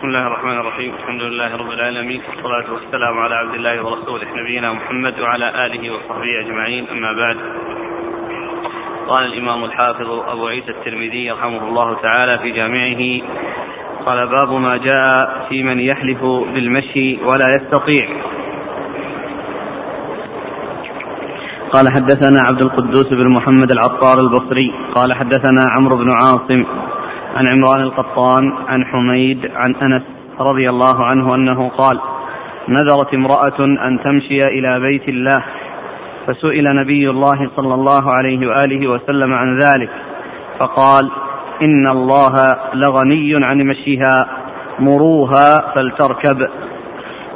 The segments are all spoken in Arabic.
بسم الله الرحمن الرحيم. الحمد لله رب العالمين. والصلاة والسلام على عبد الله ورسوله نبينا محمد وعلى آله وصحبه أجمعين. أما بعد. قال الإمام الحافظ أبو عيسى الترمذي رحمه الله تعالى في جامعه قال باب ما جاء في من يحلف بالمشي ولا يستطيع. قال حدثنا عبد القدوس بن محمد العطار البصري. قال حدثنا عمرو بن عاصم. عن عمران القطان عن حميد عن أنس رضي الله عنه أنه قال نذرت امرأة أن تمشي إلى بيت الله فسئل نبي الله صلى الله عليه وآله وسلم عن ذلك فقال إن الله لغني عن مشيها مروها فلتركب.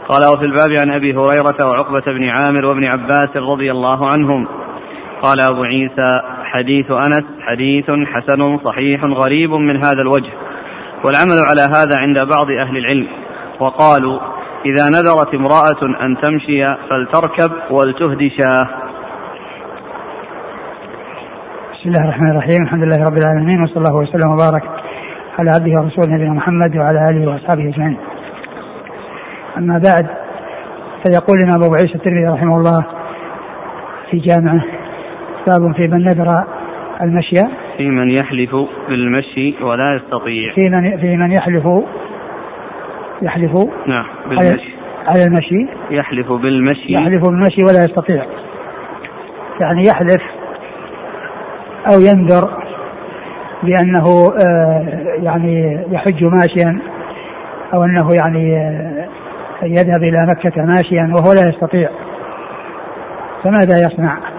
قال وفي الباب عن أبي هريرة وعقبة بن عامر وابن عباس رضي الله عنهم قال أبو عيسى حديث أنس حديث حسن صحيح غريب من هذا الوجه والعمل على هذا عند بعض أهل العلم وقالوا إذا نذرت امرأة أن تمشي فلتركب ولتهدي شاة. بسم الله الرحمن الرحيم الحمد لله رب العالمين وصلى الله وسلم وبارك على عبده ورسوله نبينا محمد وعلى آله وأصحابه أجمعين. أما بعد فيقول لنا أبو عيسى الترمذي رحمه الله في جامعه باب في من نذر المشي؟ في من يحلف بالمشي ولا يستطيع. في من في من يحلف يحلف نعم بالمشي. على المشي. يحلف بالمشي. يحلف بالمشي ولا يستطيع. يعني يحلف أو ينذر بأنه آه، يعني يحج ماشيا أو أنه يعني آه، يذهب إلى مكة ماشيا وهو لا يستطيع. فماذا يصنع؟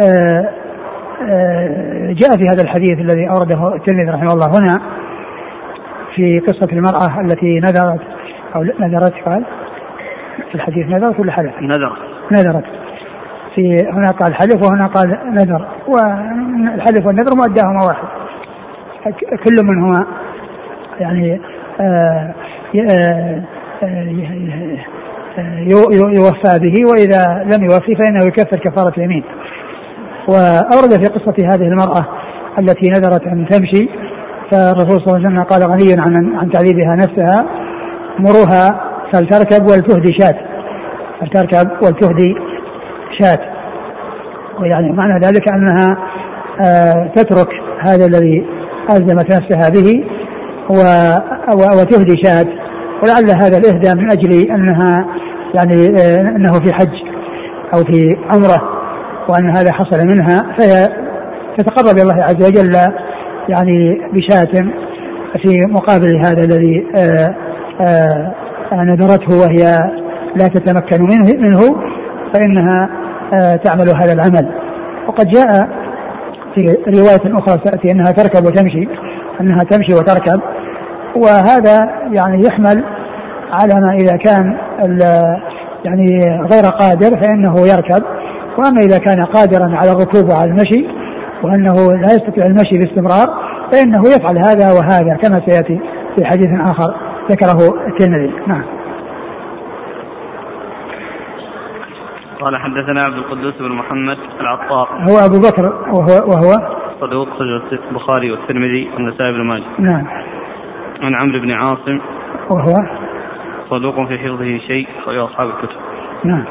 آه، آه، جاء في هذا الحديث الذي أورده الترمذي رحمه الله هنا في قصة المرأة التي نذرت أو نذرت قال في الحديث نذرت ولا حلف؟ نذرت. نذرت. في هنا قال حلف وهنا قال نذر. والحلف والنذر مؤداهما واحد. كل منهما يعني آه يوفى به وإذا لم يوفي فإنه يكفر كفارة اليمين. وأورد في قصة هذه المرأة التي نذرت أن تمشي فالرسول صلى الله عليه وسلم قال غني عن عن تعذيبها نفسها مروها فلتركب ولتهدي شاة. فلتركب ولتهدي شاة. ويعني معنى ذلك أنها آه تترك هذا الذي ألزمت نفسها به وتهدي شاة. ولعل هذا الإهداء من أجل أنها يعني آه، أنه في حج أو في عمرة. وأن هذا حصل منها فهي تتقرب إلى الله عز وجل يعني بشاة في مقابل هذا الذي آه، آه، نذرته وهي لا تتمكن منه منه فإنها تعمل هذا العمل. وقد جاء في رواية أخرى تأتي أنها تركب وتمشي أنها تمشي وتركب وهذا يعني يحمل على ما إذا كان يعني غير قادر فإنه يركب. وأما إذا كان قادرا على الركوب وعلى المشي وأنه لا يستطيع المشي باستمرار فإنه يفعل هذا وهذا كما سيأتي في حديث آخر ذكره الترمذي. نعم. قال حدثنا عبد القدوس بن محمد العطار. هو أبو بكر وهو, وهو؟ صدوق البخاري والترمذي والنسائي بن ماجه. نعم. عن عمرو بن عاصم. وهو؟ صدوق في حفظه شيء أخرجه أصحاب الكتب. نعم.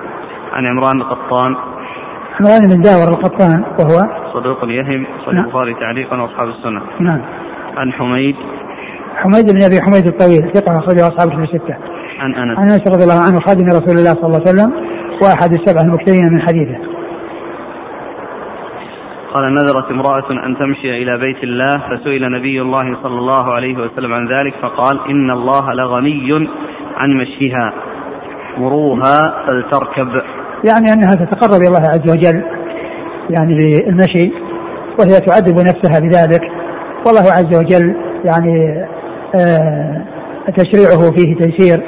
عن عمران القطان عمران بن داور القطان وهو؟ صدوق يهم نعم. البخاري تعليقا وأصحاب السنة. نعم. عن حميد. حميد بن أبي حميد الطويل ثقة أخرجه أصحاب الكتب الستة. عن أنس. عن أنس رضي الله عنه خادم رسول الله صلى الله عليه وسلم وأحد السبع المكثرين من حديثه. قال نذرت امرأة أن تمشي إلى بيت الله فسئل نبي الله صلى الله عليه وسلم عن ذلك فقال إن الله لغني عن مشيها مروها فلتركب. يعني أنها تتقرب إلى الله عز وجل يعني بالمشي وهي تعذب نفسها بذلك. والله عز وجل يعني آه تشريعه فيه تيسير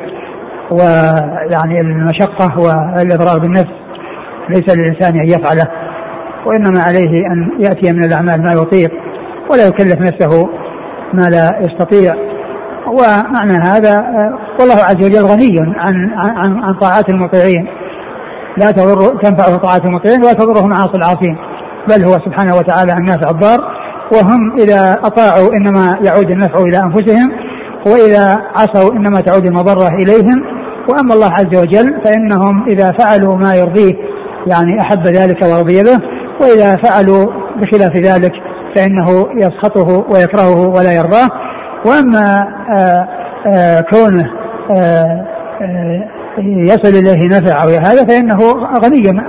ويعني المشقة والإضرار بالنفس ليس للإنسان أن يفعله وإنما عليه أن يأتي من الأعمال ما يطيق ولا يكلف نفسه ما لا يستطيع. ومعنى هذا والله عز وجل غني عن عن عن طاعات المطيعين. لا تضر تنفعه طاعات المطيعين ولا تضره معاصي العاصين. بل هو سبحانه وتعالى النافع الضار وهم إذا أطاعوا إنما يعود النفع إلى أنفسهم وإذا عصوا إنما تعود المضرة إليهم. وأما الله عز وجل فإنهم إذا فعلوا ما يرضيه يعني أحب ذلك ورضي به وإذا فعلوا بخلاف ذلك فإنه يسخطه ويكرهه ولا يرضاه. وأما آآ آآ كونه آآ يصل إليه نفع أو هذا فإنه غني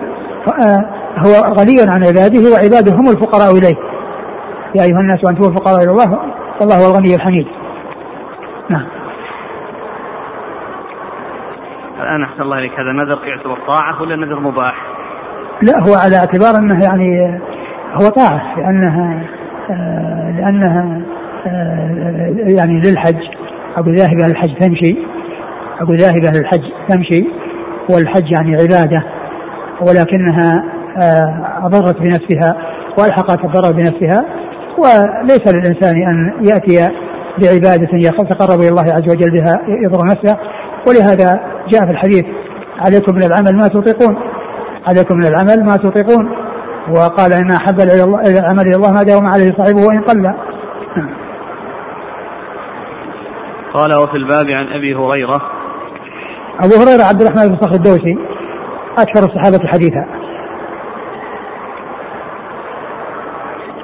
هو غني عن عباده وعباده هم الفقراء إليه. يا أيها الناس أنتم الفقراء إلى الله والله هو الغني الحميد. نعم. الآن أحسن الله إليك هذا نذر يعتبر طاعة ولا نذر مباح؟ لا هو على اعتبار أنه يعني هو طاعة لأنها لأنها يعني للحج أقول ذاهبة للحج تمشي. أقول ذاهبة للحج تمشي والحج يعني عبادة ولكنها أضرت بنفسها وألحقت الضرر بنفسها وليس للإنسان أن يأتي بعبادة يتقرب إلى الله عز وجل بها يضر نفسه. ولهذا جاء في الحديث عليكم من العمل ما تطيقون عليكم من العمل ما تطيقون. وقال إن أحب العمل إلى الله ما داوم عليه صاحبه وإن قل. قال وفي الباب عن أبي هريرة أبو هريرة عبد الرحمن بن صخر الدوسي أكثر الصحابة حديثا.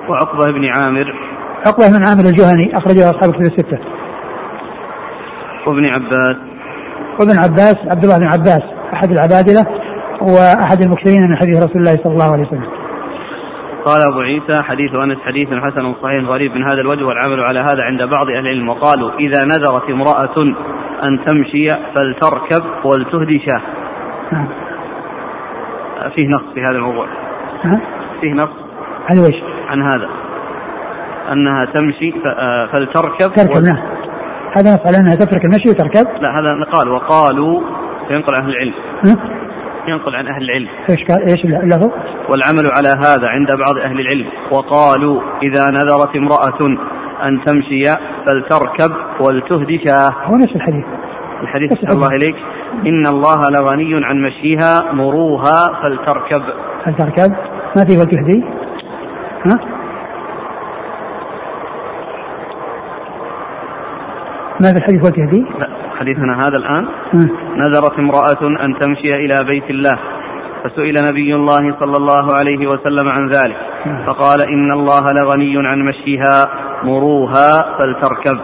وعقبة بن عامر. عقبة بن عامر الجهني أخرجه أصحاب الكتب الستة. وابن عباس. وابن عباس عبد الله بن عباس أحد العبادلة وأحد المكثرين من حديث رسول الله صلى الله عليه وسلم. قال أبو عيسى حديث أنس حديث حسن صحيح غريب من هذا الوجه والعمل على هذا عند بعض أهل العلم. وقالوا إذا نذرت امرأة أن تمشي فلتركب ولتهدي شاة نعم. فيه نص في هذا الموضوع؟ فيه نص عن وش؟ عن هذا أنها تمشي آه، فلتركب تركب نعم هذا نص على أنها تترك المشي وتركب لا هذا قال وقالوا ينقل عن أهل العلم؟ ينقل عن أهل العلم إيش قال إيش اللفظ؟ والعمل على هذا عند بعض أهل العلم وقالوا إذا نذرت امرأة أن تمشي فلتركب ولتهدي شاه هو نفس الحديث الحديث صلى الله إليك إن الله لغني عن مشيها مروها فلتركب هل تركب؟ ما في ولتهدي؟ ها؟ ما في الحديث ولتهدي؟ لا حديثنا هذا الآن. نذرت امرأة أن تمشي إلى بيت الله فسئل نبي الله صلى الله عليه وسلم عن ذلك فقال إن الله لغني عن مشيها مروها فلتركب.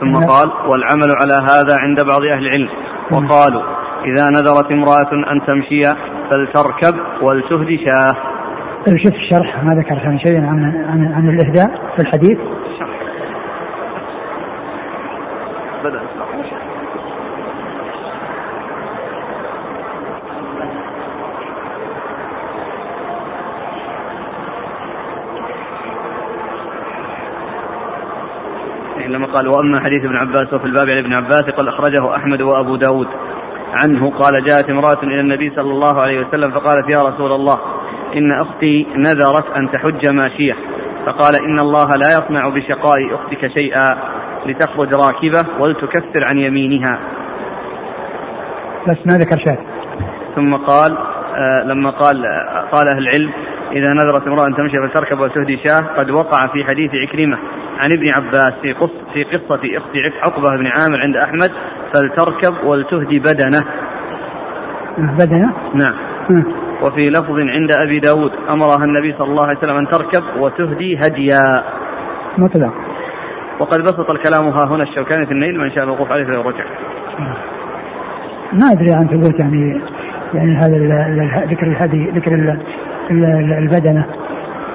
ثم. قال والعمل على هذا عند بعض أهل العلم. وقالوا إذا نذرت امرأة أن تمشي فلتركب ولتهدي شاه طيب شوف الشرح ما ذكر كان شيئا عن عن عن الإهداء في الحديث. بدأ. لما قال وأما حديث ابن عباس وفي الباب عن ابن عباس قال أخرجه أحمد وأبو داود عنه قال جاءت امرأة إلى النبي صلى الله عليه وسلم فقالت يا رسول الله إن أختي نذرت أن تحج ماشية. فقال إن الله لا يصنع بشقاء أختك شيئا لتخرج راكبة ولتكفر عن يمينها. بس ما ذكر شيء. ثم قال آه لما قال قال أهل العلم إذا نذرت امرأة أن تمشي فلتركب وتهدي شاة قد وقع في حديث عكرمة. عن ابن عباس في قص في قصة إخت عقبة بن عامر عند أحمد فلتركب ولتهدي بدنه. بدنه؟ نعم. وفي لفظ عند أبي داود أمرها النبي صلى الله عليه وسلم أن تركب وتهدي هديا. مطلق. وقد بسط الكلام ها هنا الشوكاني في النيل من شاء الوقوف عليه فليرجع ما أدري عن ثبوت يعني يعني هذا ذكر الهدي ذكر ال- ال- البدنة.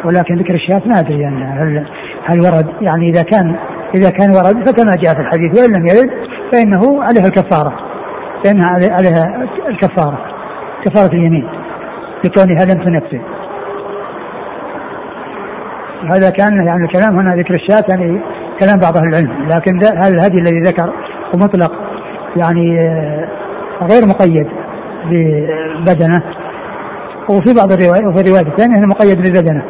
ولكن ذكر الشاة ما أدري يعني هل هل ورد. يعني إذا كان إذا كان ورد فكما جاء في الحديث. وإن لم يرد فإنه عليها الكفارة. فإنها علي- عليها الكفارة. كفارة اليمين. لكونها لم تنفذ هذا كان يعني الكلام هنا ذكر الشاة يعني كلام بعض أهل العلم. لكن هذا الهدي الذي ذكر هو مطلق يعني آه، غير مقيد ببدنه. وفي بعض الروايات وفي الروايات الثانية إنه مقيد بالبدنه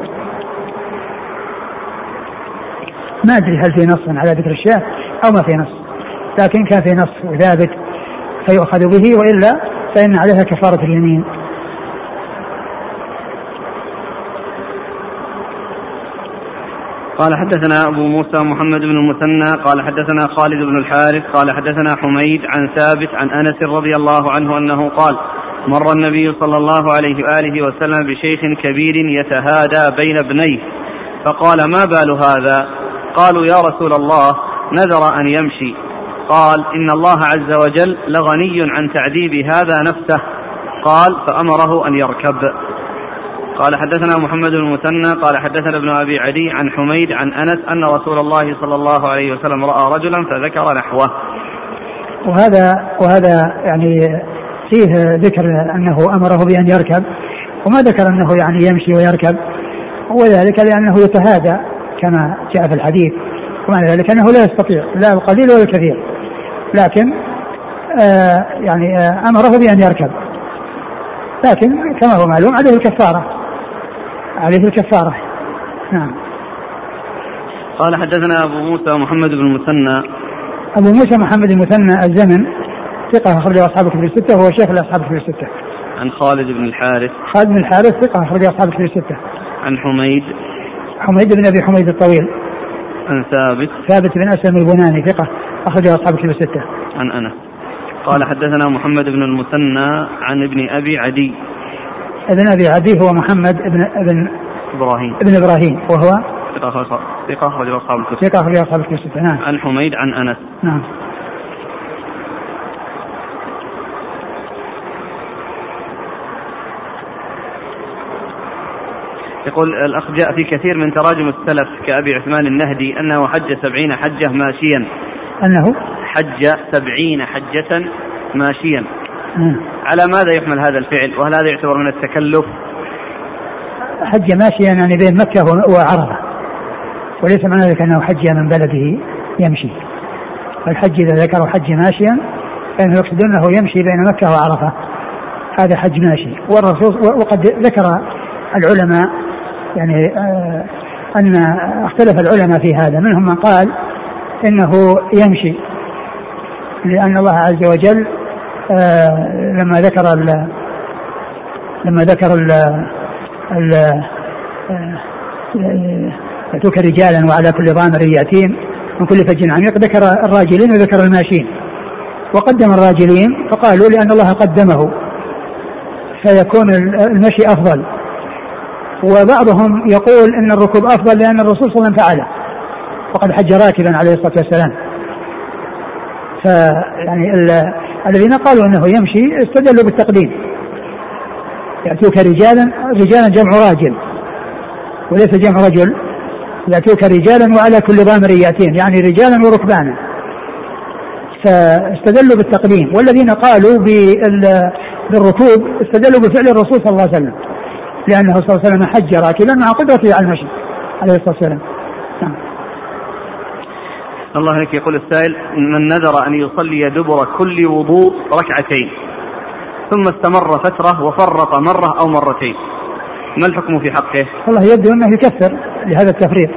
ما أدري هل في نص على ذكر الشاة أو ما في نص لكن كان في نص ثابت فيؤخذ به وإلا فإن عليها كفارة اليمين. قال حدثنا أبو موسى محمد بن المثنى قال حدثنا خالد بن الحارث قال حدثنا حميد عن ثابت عن أنس رضي الله عنه أنه قال مر النبي صلى الله عليه وآله وسلم بشيخ كبير يتهادى بين ابنيه فقال ما بال هذا؟ قالوا يا رسول الله نذر أن يمشي. قال إن الله عز وجل لغني عن تعذيب هذا نفسه. قال فأمره أن يركب. قال حدثنا محمد المثنى قال حدثنا ابن أبي عدي عن حميد عن أنس أن رسول الله صلى الله عليه وسلم رأى رجلا فذكر نحوه. وهذا وهذا يعني فيه ذكر أنه أمره بأن يركب وما ذكر أنه يعني يمشي ويركب وذلك لأنه يتهادى. كما جاء في الحديث ومعنى ذلك أنه لا يستطيع لا القليل ولا الكثير لكن آه يعني آه أمره بأن يركب لكن كما هو معلوم عليه الكفارة عليه الكفارة نعم قال حدثنا أبو موسى محمد بن المثنى أبو موسى محمد المثنى الزمن ثقة أخرجه أصحاب الكتب الستة وهو شيخ لأصحاب الكتب الستة. عن خالد بن الحارث. خالد بن الحارث ثقة أخرجه أصحاب الكتب الستة. عن حميد. حميد بن أبي حميد الطويل. عن ثابت. ثابت بن أسلم البناني ثقة أخرجه أصحاب الكتب الستة. عن أنس. قال حدثنا محمد بن المثنى عن ابن أبي عدي ابن أبي عدي هو محمد ابن ابن إبراهيم ابن إبراهيم وهو ثقة أخرج أصحاب الكتب ثقة أخرج أصحاب الكتب نعم عن حميد عن أنس نعم يقول الأخ جاء في كثير من تراجم السلف كأبي عثمان النهدي أنه حج سبعين حجة ماشيا. أنه؟ حج سبعين حجة ماشيا. على ماذا يحمل هذا الفعل؟ وهل هذا يعتبر من التكلف؟ حج ماشيا يعني بين مكة وعرفة. وليس معنى ذلك أنه حج من بلده يمشي. الحج إذا ذكروا حج ماشيا فإنه يقصد أنه يمشي بين مكة وعرفة. هذا حج ماشي. والرسول وقد ذكر العلماء يعني آه أن اختلف العلماء في هذا. منهم من قال إنه يمشي لأن الله عز وجل آه، لما ذكر ال لما ذكر ال ال آه، يأتوك رجالا وعلى كل ضامر يأتين من كل فج عميق ذكر الراجلين وذكر الماشين. وقدم الراجلين فقالوا لأن الله قدمه فيكون المشي أفضل. وبعضهم يقول إن الركوب أفضل لأن الرسول صلى الله عليه وسلم فعله. وقد حج راكبا عليه الصلاة والسلام. فيعني الذين قالوا إنه يمشي استدلوا بالتقديم. يأتوك رجالا رجالا جمع راجل. وليس جمع رجل. يأتوك رجالا وعلى كل ضامر يأتين. يعني رجالا وركبانا. فاستدلوا بالتقديم. والذين قالوا بالركوب استدلوا بفعل الرسول صلى الله عليه وسلم. لأنه صلى الله عليه وسلم حج راكبا مع قدرته على المشي عليه الصلاة والسلام. نعم. الله عليك يقول السائل من نذر أن يصلي دبر كل وضوء ركعتين ثم استمر فترة وفرط مرة أو مرتين ما الحكم في حقه؟ والله يبدو أنه يكفر لهذا التفريط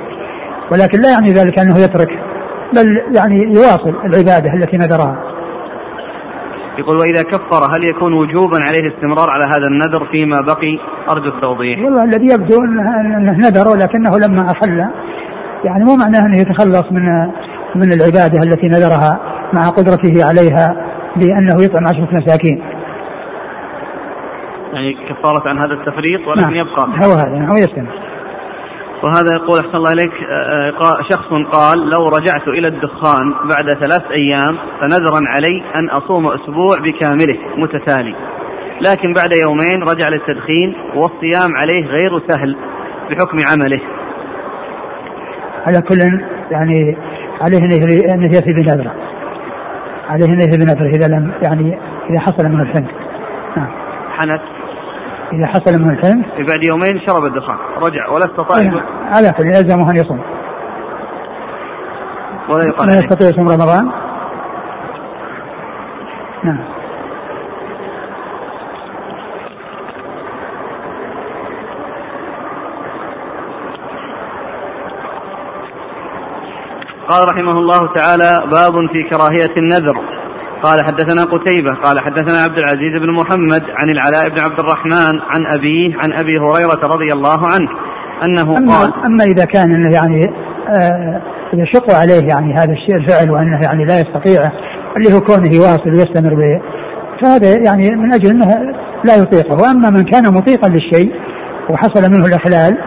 ولكن لا يعني ذلك أنه يترك بل يعني يواصل العبادة التي نذرها. يقول وإذا كفر هل يكون وجوبا عليه الاستمرار على هذا النذر فيما بقي؟ أرجو التوضيح. والله الذي يبدو أنه نذر ولكنه لما أحل يعني مو معناه أنه يتخلص من من العبادة التي نذرها مع قدرته عليها بأنه يطعم عشرة مساكين. يعني كفارة عن هذا التفريط ولكن نعم. يبقى. هو هذا نعم ويستمر وهذا يقول أحسن الله إليك آه، آه، شخص قال لو رجعت إلى الدخان بعد ثلاث أيام فنذرا علي أن أصوم أسبوع بكامله متتالي. لكن بعد يومين رجع للتدخين والصيام عليه غير سهل بحكم عمله. على كل يعني عليه أن يأتي بنذره. عليه أن يأتي بنذره إذا لم يعني إذا حصل منه الحنث نعم. حنث إذا حصل منه الحنث بعد يومين شرب الدخان. رجع ولا استطاع نعم. على كل يلزمه أن يصوم. ولا يقال لا يستطيع يصوم رمضان. نعم. قال رحمه الله تعالى باب في كراهية النذر. قال حدثنا قتيبة قال حدثنا عبد العزيز بن محمد عن العلاء بن عبد الرحمن عن أبيه عن أبي هريرة رضي الله عنه أنه أما قال أما إذا كان يعني آه يشق عليه يعني هذا الشيء الفعل وأنه يعني لا يستطيعه اللي هو كونه يواصل ويستمر به فهذا يعني من أجل إنه لا يطيقه. وأما من كان مطيقا للشيء وحصل منه الإحلال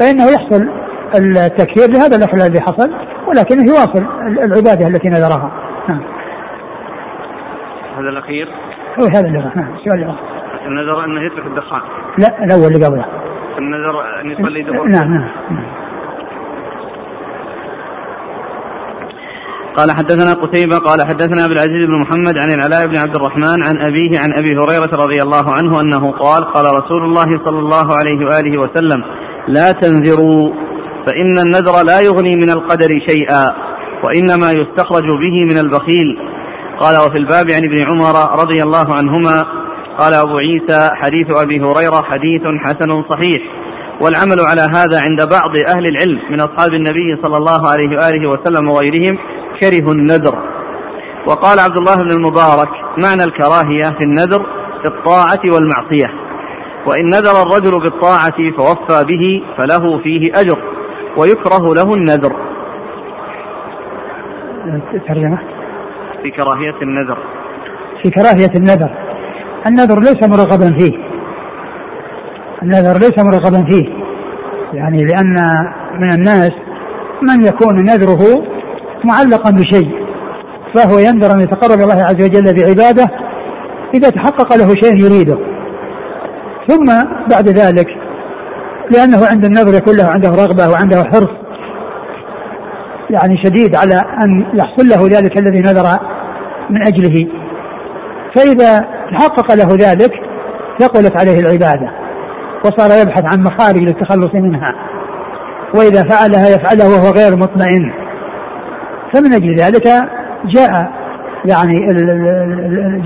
فإنه يحصل التكفير لهذا الإحلال الذي حصل ولكنه يواصل العبادة التي نذرها. نعم. هذا الأخير؟ هو هذا اللي نعم السؤال اللي النذر أنه يترك الدخان. لا الأول اللي قبله. النذر أن يصلي دبر. نعم نعم, نعم. قال حدثنا قتيبة قال حدثنا عبد العزيز بن محمد عن العلاء بن عبد الرحمن عن أبيه عن أبي هريرة رضي الله عنه أنه قال قال رسول الله صلى الله عليه وآله وسلم لا تنذروا فإن النذر لا يغني من القدر شيئا وإنما يستخرج به من البخيل. قال وفي الباب عن ابن عمر رضي الله عنهما قال أبو عيسى حديث أبي هريرة حديث حسن صحيح والعمل على هذا عند بعض أهل العلم من أصحاب النبي صلى الله عليه وآله وسلم وغيرهم كرهوا النذر. وقال عبد الله بن المبارك معنى الكراهية في النذر في الطاعة والمعصية وإن نذر الرجل بالطاعة فوفى به فله فيه أجر ويكره له النذر. ترجمة؟ في كراهية النذر. في كراهية النذر. النذر ليس مرغبا فيه. النذر ليس مرغبا فيه. يعني لأن من الناس من يكون نذره معلقا بشيء فهو ينذر أن يتقرب الله عز وجل بعباده إذا تحقق له شيء يريده. ثم بعد ذلك لأنه عند النذر يكون له عنده رغبة وعنده حرص يعني شديد على أن يحصل له ذلك الذي نذر من أجله. فإذا تحقق له ذلك ثقلت عليه العبادة وصار يبحث عن مخارج للتخلص منها. وإذا فعلها يفعلها وهو غير مطمئن. فمن أجل ذلك جاء يعني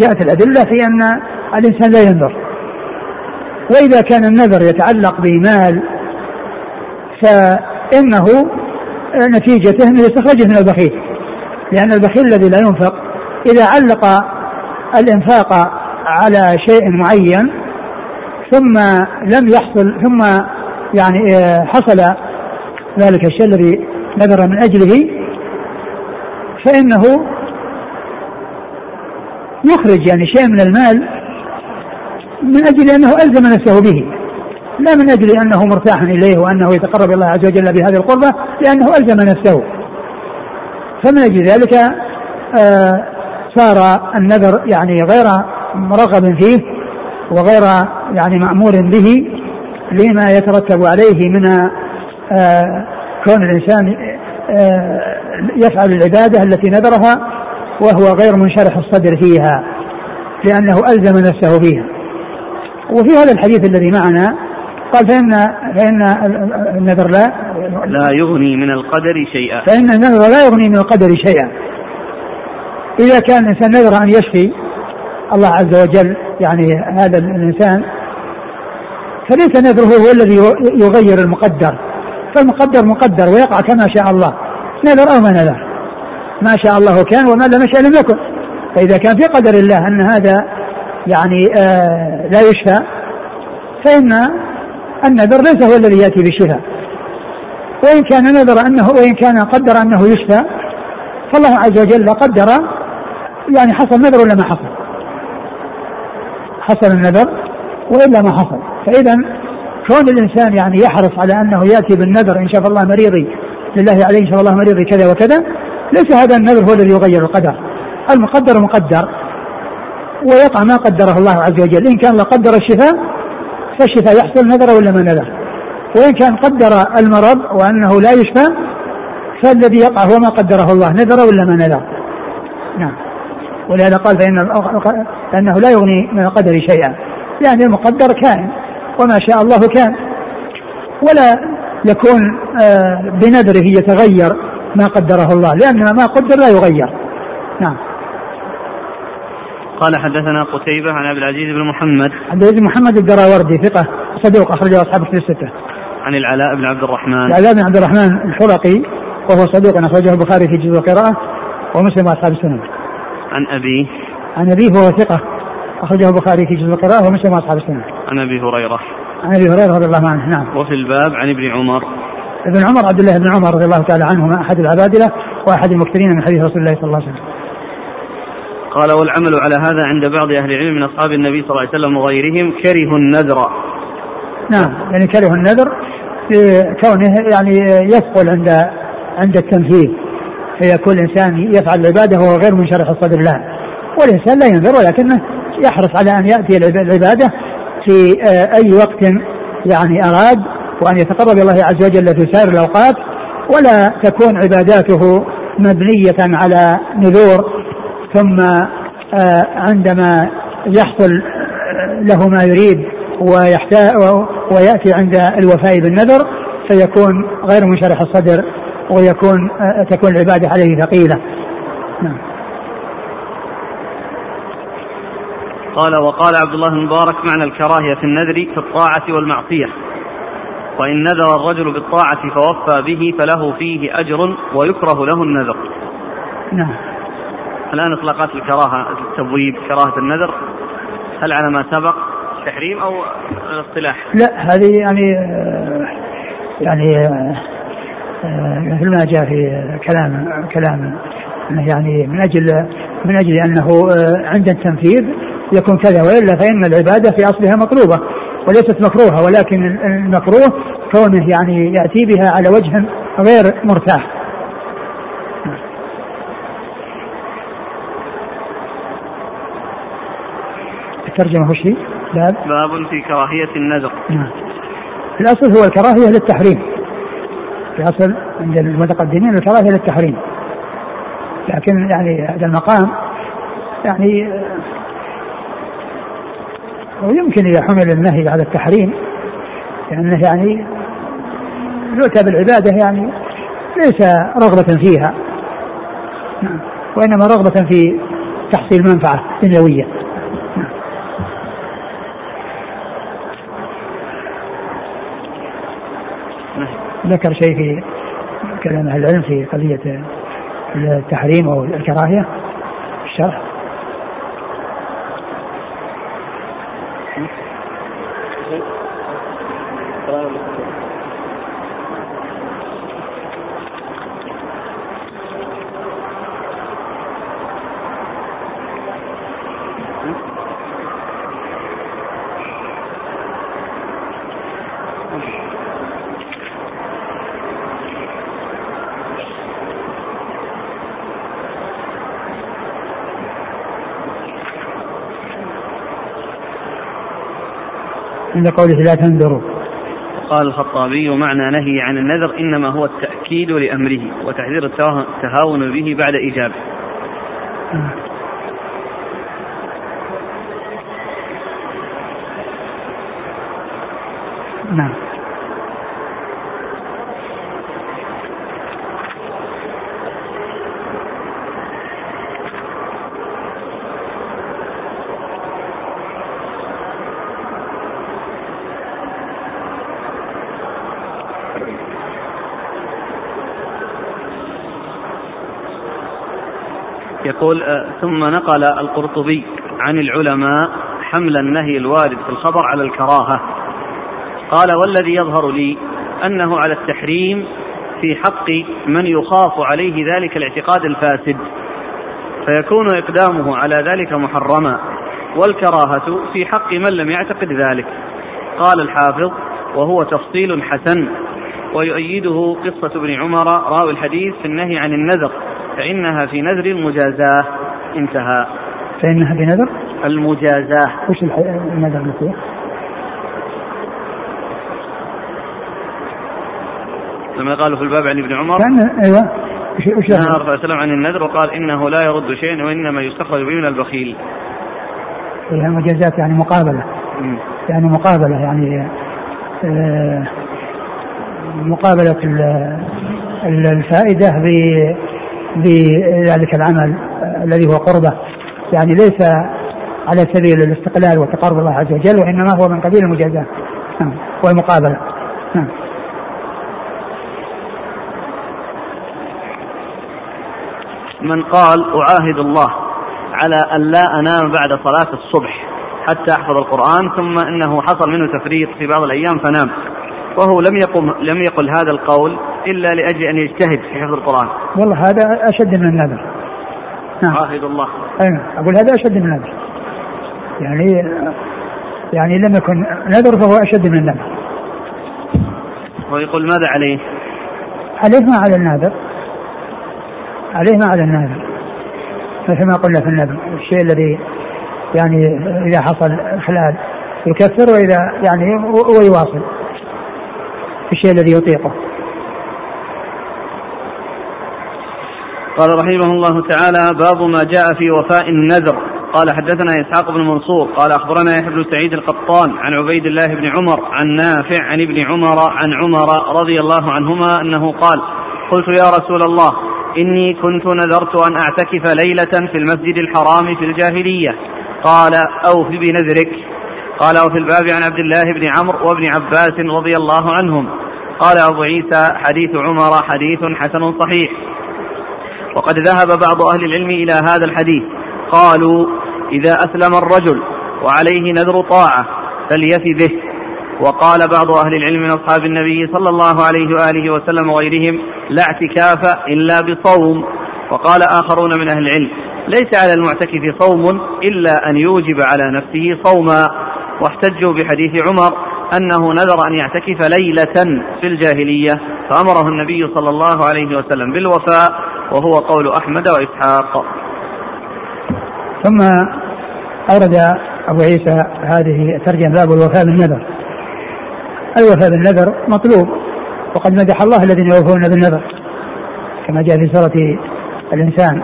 جاءت الأدلة في أن الإنسان لا ينذر. وإذا كان النذر يتعلق بمال فإنه نتيجته أنه يستخرجه من البخيل. لأن البخيل الذي لا ينفق إذا علق الإنفاق على شيء معين ثم لم يحصل ثم يعني حصل ذلك الشيء الذي نذر من أجله فإنه يخرج يعني شيء من المال من أجل أنه ألزم نفسه به. لا من أجل أنه مرتاح إليه وأنه يتقرب الله عز وجل بهذه القربة لأنه ألزم نفسه. فمن أجل ذلك آه صار النذر يعني غير مرغب فيه وغير يعني مأمور به لما يترتب عليه من آه كون الإنسان آه يفعل العبادة التي نذرها وهو غير منشرح الصدر فيها لأنه ألزم نفسه بها. وفي هذا الحديث الذي معنا قال فإن فإن النذر لا لا يغني من القدر شيئا. فإن النذر لا يغني من القدر شيئا. إذا كان الإنسان نذر أن يشفي الله عز وجل يعني هذا الإنسان فليس نذره هو الذي يغير المقدر. فالمقدر مقدر ويقع كما شاء الله. نذر أو ما نذر؟ ما شاء الله كان وما لم يشاء لم يكن. فإذا كان في قدر الله أن هذا يعني آه لا يشفى فإن النذر ليس هو الذي يأتي بالشفاء. وإن كان نذر أنه وإن كان قدر أنه يشفى فالله عز وجل قدر يعني حصل نذر ولا ما حصل؟ حصل النذر وإلا ما حصل. فإذا كون الإنسان يعني يحرص على أنه يأتي بالنذر إن شاء الله مريضي لله عليه إن شاء الله مريضي كذا وكذا ليس هذا النذر هو الذي يغير القدر. المقدر مقدر ويقع ما قدره الله عز وجل. إن كان قدر الشفاء فالشفاء يحصل نذر ولا ما نذر؟ وإن كان قدر المرض وأنه لا يشفى فالذي يقع هو ما قدره الله نذر ولا ما نذر؟ نعم. ولهذا قال فإن فإنه لا يغني من القدر شيئا. يعني المقدر كائن وما شاء الله كان. ولا يكون آه، بنذره يتغير ما قدره الله لأن ما قدر لا يغير. نعم. قال حدثنا قتيبة عن عبد العزيز بن محمد. عبد العزيز بن محمد الدراوردي ثقة صدوق أخرجه أصحاب الكتب الستة. عن العلاء بن عبد الرحمن. العلاء بن عبد الرحمن الحرقي وهو صدوق أخرجه البخاري في جزء القراءة ومسلم وأصحاب السنن. عن أبيه عن أبيه وهو ثقة أخرجه البخاري في جزء القراءة ومسلم وأصحاب السنن عن أبي هريرة. عن أبي هريرة رضي الله عنه نعم. وفي الباب عن ابن عمر. ابن عمر عبد الله بن عمر رضي الله تعالى عنهما أحد العبادلة وأحد المكثرين من حديث رسول الله صلى الله عليه وسلم. قال والعمل على هذا عند بعض أهل العلم من أصحاب النبي صلى الله عليه وسلم وغيرهم كرهوا النذر. نعم يعني كره النذر كونه يعني يثقل عند عند التنفيذ فيكون الانسان يفعل العبادة وهو غير منشرح الصدر لها والإنسان لا ينذر ولكنه يحرص على أن يأتي العبادة في آه، أي وقت يعني أراد وأن يتقرب الله عز وجل في سائر الأوقات ولا تكون عباداته مبنية على نذور ثم آه، عندما يحصل له ما يريد ويحتاج ويأتي عند الوفاء بالنذر فيكون غير منشرح الصدر ويكون تكون العبادة عليه ثقيلة. نعم. قال وقال عبد الله المبارك معنى الكراهية في النذر في الطاعة والمعصية. وإن نذر الرجل بالطاعة فوفى به فله فيه أجر ويكره له النذر. نعم. الآن إطلاقات الكراهة التبويب كراهة النذر هل على ما سبق تحريم أو الاصطلاح؟ لا هذه يعني يعني مثل ما جاء في كلام كلام يعني من أجل من أجل أنه عند التنفيذ يكون كذا وإلا فإن العبادة في أصلها مطلوبة وليست مكروهة ولكن المكروه كونه يعني يأتي بها على وجه غير مرتاح. الترجمة وش هي؟ باب باب في كراهية النذر. نعم. الأصل هو الكراهية للتحريم. الاصل عند المتقدمين الكراهيه للتحريم. لكن يعني هذا المقام يعني ويمكن إذا حمل النهي على التحريم لأنه يعني يؤتى بالعبادة يعني ليس رغبة فيها نعم. وإنما رغبة في تحصيل منفعة دنيوية نعم. ذكر شيء في كلام أهل العلم في قضية التحريم أو الكراهية الشرح. عند قوله لا تنذروا. قال الخطابي معنى نهي عن النذر إنما هو التأكيد لأمره وتحذير التهاون به بعد إيجابه. نعم. يقول آه، ثم نقل القرطبي عن العلماء حمل النهي الوارد في الخبر على الكراهة. قال والذي يظهر لي أنه على التحريم في حق من يخاف عليه ذلك الاعتقاد الفاسد فيكون إقدامه على ذلك محرما والكراهة في حق من لم يعتقد ذلك. قال الحافظ وهو تفصيل حسن ويؤيده قصة ابن عمر راوي الحديث في النهي عن النذر فإنها في نذر المجازاة انتهى فإنها بنذر المجازاة وش النذر اللي فيه؟ لما قالوا في الباب عن ابن عمر كان أيوه وش نهى الرسول صلى الله عن النذر وقال إنه لا يرد شيئا وإنما يستخرج به من البخيل. هي مجازات يعني مقابلة. م. يعني مقابلة يعني آه مقابلة الفائدة بذلك العمل الذي هو قربة. يعني ليس على سبيل الاستقلال وتقرب الله عز وجل وإنما هو من قبيل المجازاة. نعم. والمقابلة. نعم. من قال أعاهد الله على أن لا أنام بعد صلاة الصبح حتى أحفظ القرآن ثم إنه حصل منه تفريط في بعض الأيام فنام. وهو لم يقم لم يقل هذا القول إلا لأجل أن يجتهد في حفظ القرآن. والله هذا أشد من النذر نعم. عاهد الله. أيوة. أقول هذا أشد من النذر يعني يعني لم يكن نذر فهو أشد من النذر ويقول ماذا عليه؟ عليه ما على الناذر عليه ما على الناذر مثل ما قلنا في النذر الشيء الذي يعني إذا حصل خلال يكفر وإذا يعني ويواصل الشيء الذي يطيقه. قال رحمه الله تعالى باب ما جاء في وفاء النذر. قال حدثنا إسحاق بن منصور. قال أخبرنا يحيى بن سعيد القطان عن عبيد الله بن عمر عن نافع عن ابن عمر عن عمر رضي الله عنهما أنه قال قلت يا رسول الله إني كنت نذرت أن أعتكف ليلة في المسجد الحرام في الجاهلية. قال أوف بنذرك. قال وفي الباب عن عبد الله بن عمرو وابن عباس رضي الله عنهم. قال أبو عيسى حديث عمر حديث حسن صحيح. وقد ذهب بعض أهل العلم إلى هذا الحديث. قالوا إذا أسلم الرجل وعليه نذر طاعة فليف به. وقال بعض أهل العلم من أصحاب النبي صلى الله عليه وآله وسلم وغيرهم لا اعتكاف إلا بصوم. وقال آخرون من أهل العلم ليس على المعتكف صوم إلا أن يوجب على نفسه صوما. واحتجوا بحديث عمر أنه نذر أن يعتكف ليلة في الجاهلية فأمره النبي صلى الله عليه وسلم بالوفاء وهو قول أحمد وإسحاق. ثم أورد أبو عيسى هذه ترجمة باب الوفاء بالنذر. الوفاء بالنذر؟ مطلوب. وقد مدح الله الذين يوفون بالنذر كما جاء في سورة الإنسان.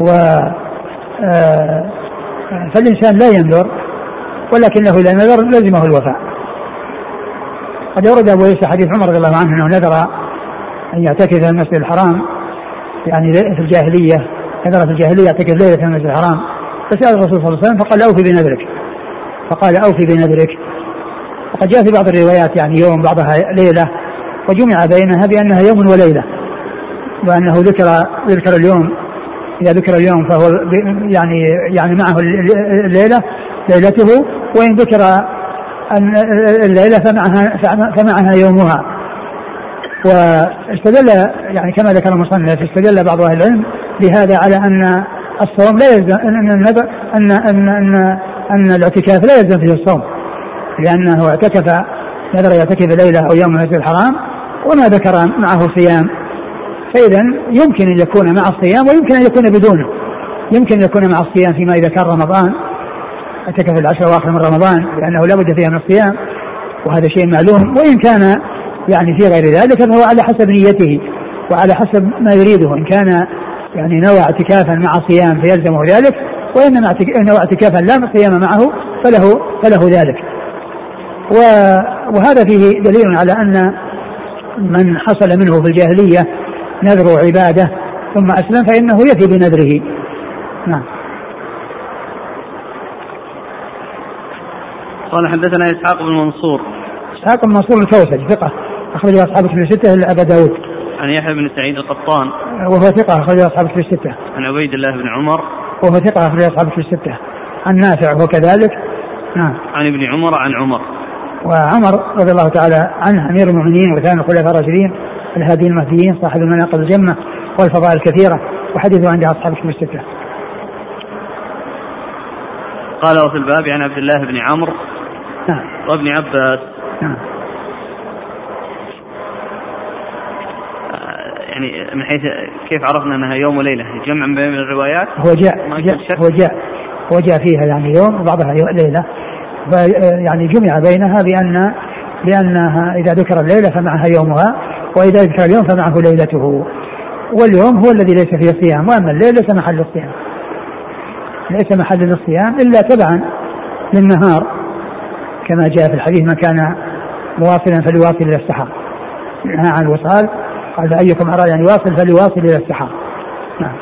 و آه، فالإنسان لا ينذر ولكنه إذا نذر لزمه الوفاء. قد أورد أبو عيسى حديث عمر رضي الله عنه أنه نذر أن يعتكف في المسجد الحرام يعني في الجاهلية. نذر في الجاهلية يعتكف ليلة في المسجد الحرام. فسأل الرسول صلى الله عليه وسلم فقال أوفي بنذرك. فقال أوفي بنذرك. وقد جاء في بعض الروايات يعني يوم بعضها ليلة وجمع بينها بأنها يوم وليلة وأنه ذكر يذكر اليوم. إذا ذكر اليوم فهو يعني يعني معه الليلة ليلته وإن ذكر الليلة فمعها فمعها يومها. واستدل يعني كما ذكر المصنف استدل بعض أهل العلم بهذا على أن الصوم لا يلزم النذر ان ان ان, أن الاعتكاف لا يلزم فيه الصوم. لأنه اعتكف نذر يعتكف ليلة أو يوم المسجد الحرام وما ذكر معه صيام. فاذا يمكن أن يكون مع الصيام ويمكن أن يكون بدونه. يمكن أن يكون مع الصيام فيما إذا كان رمضان. اعتكف العشر الأواخر من رمضان لأنه لا بد فيها من الصيام وهذا شيء معلوم وإن كان يعني في غير ذلك فهو على حسب نيته وعلى حسب ما يريده إن كان يعني نوى اعتكافا مع صيام فيلزمه ذلك وإنما نوى اعتكافا لا صيام معه فله فله ذلك. وهذا فيه دليل على أن من حصل منه في الجاهلية نذر عباده ثم أسلم فإنه يفي بنذره. نعم. قال حدثنا إسحاق بن منصور إسحاق بن منصور الكوسج ثقة أخرج أصحاب في الستة إلا أبا داود عن يحيى بن سعيد القطان وهو ثقة أخرج أصحاب في الستة. عن عبيد الله بن عمر وهو ثقة أخرج أصحاب في الستة. عن نافع وهو كذلك. نعم. عن ابن عمر عن عمر. وعمر رضي الله تعالى عنه أمير المؤمنين وثاني الخلفاء الراشدين الهاديين المهديين صاحب المناقب الجمة والفضائل الكثيرة وحديثه عند أصحاب في الستة. قال وفي الباب عن عبد الله بن عمرو نعم. وابن عباس. نعم. يعني من حيث كيف عرفنا أنها يوم وليلة جمع بين الروايات؟ هو جاء, جاء هو جاء هو جاء فيها يعني يوم وبعضها ليلة. يعني جمع بينها بان بأنها إذا ذكر الليلة فمعها يومها وإذا ذكر اليوم فمعه ليلته. واليوم هو الذي ليس فيه الصيام. وأما الليل ليس محل الصيام. ليس محل للصيام إلا تبعا للنهار. كما جاء في الحديث من كان مواصلا فليواصل إلى السحر نهى عن الوصال قال فأيكم أراد أن يواصل فليواصل إلى السحر نعم.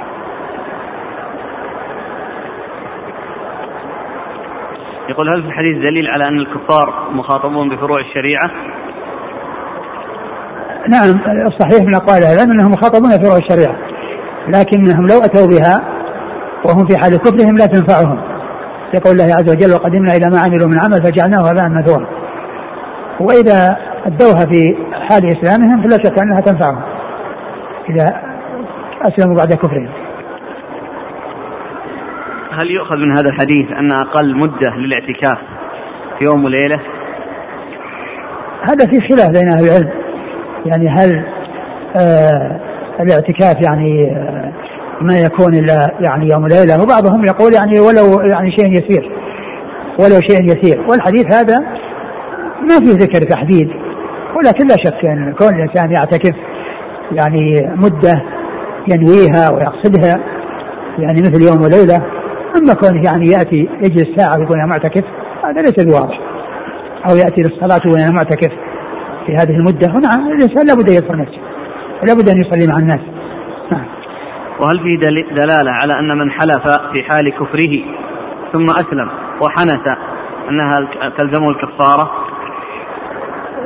يقول هل في الحديث دليل على أن الكفار مخاطبون بفروع الشريعة؟ نعم الصحيح من أقوال العلم أنهم مخاطبون بفروع الشريعة لكنهم لو أتوا بها وهم في حال كفرهم لا تنفعهم. يقول الله عز وجل وقدمنا إلى ما عملوا من عمل فجعلناه هباء مثورا وإذا أدوها في حال إسلامهم فلا شك أنها تنفعهم. إذا أسلموا بعد كفرهم. هل يؤخذ من هذا الحديث أن أقل مدة للاعتكاف يوم وليلة؟ هذا في خلاف بين أهل العلم. يعني هل آه الاعتكاف يعني آه ما يكون إلا يعني يوم وليلة وبعضهم يقول يعني ولو يعني شيء يسير ولو شيء يسير. والحديث هذا ما فيه ذكر تحديد ولكن لا شك أن كون الإنسان يعتكف يعني مدة ينويها ويقصدها يعني مثل يوم وليلة أما كونه يعني يأتي يجلس ساعة ويكون معتكف هذا ليس بواضح. أو يأتي للصلاة وهو معتكف في هذه المدة. هنا الإنسان لابد أن يدخل نفسه لابد أن يصلي مع الناس. نعم. وهل في دلالة على أن من حلف في حال كفره ثم أسلم وحنث أنها تلزمه الكفارة؟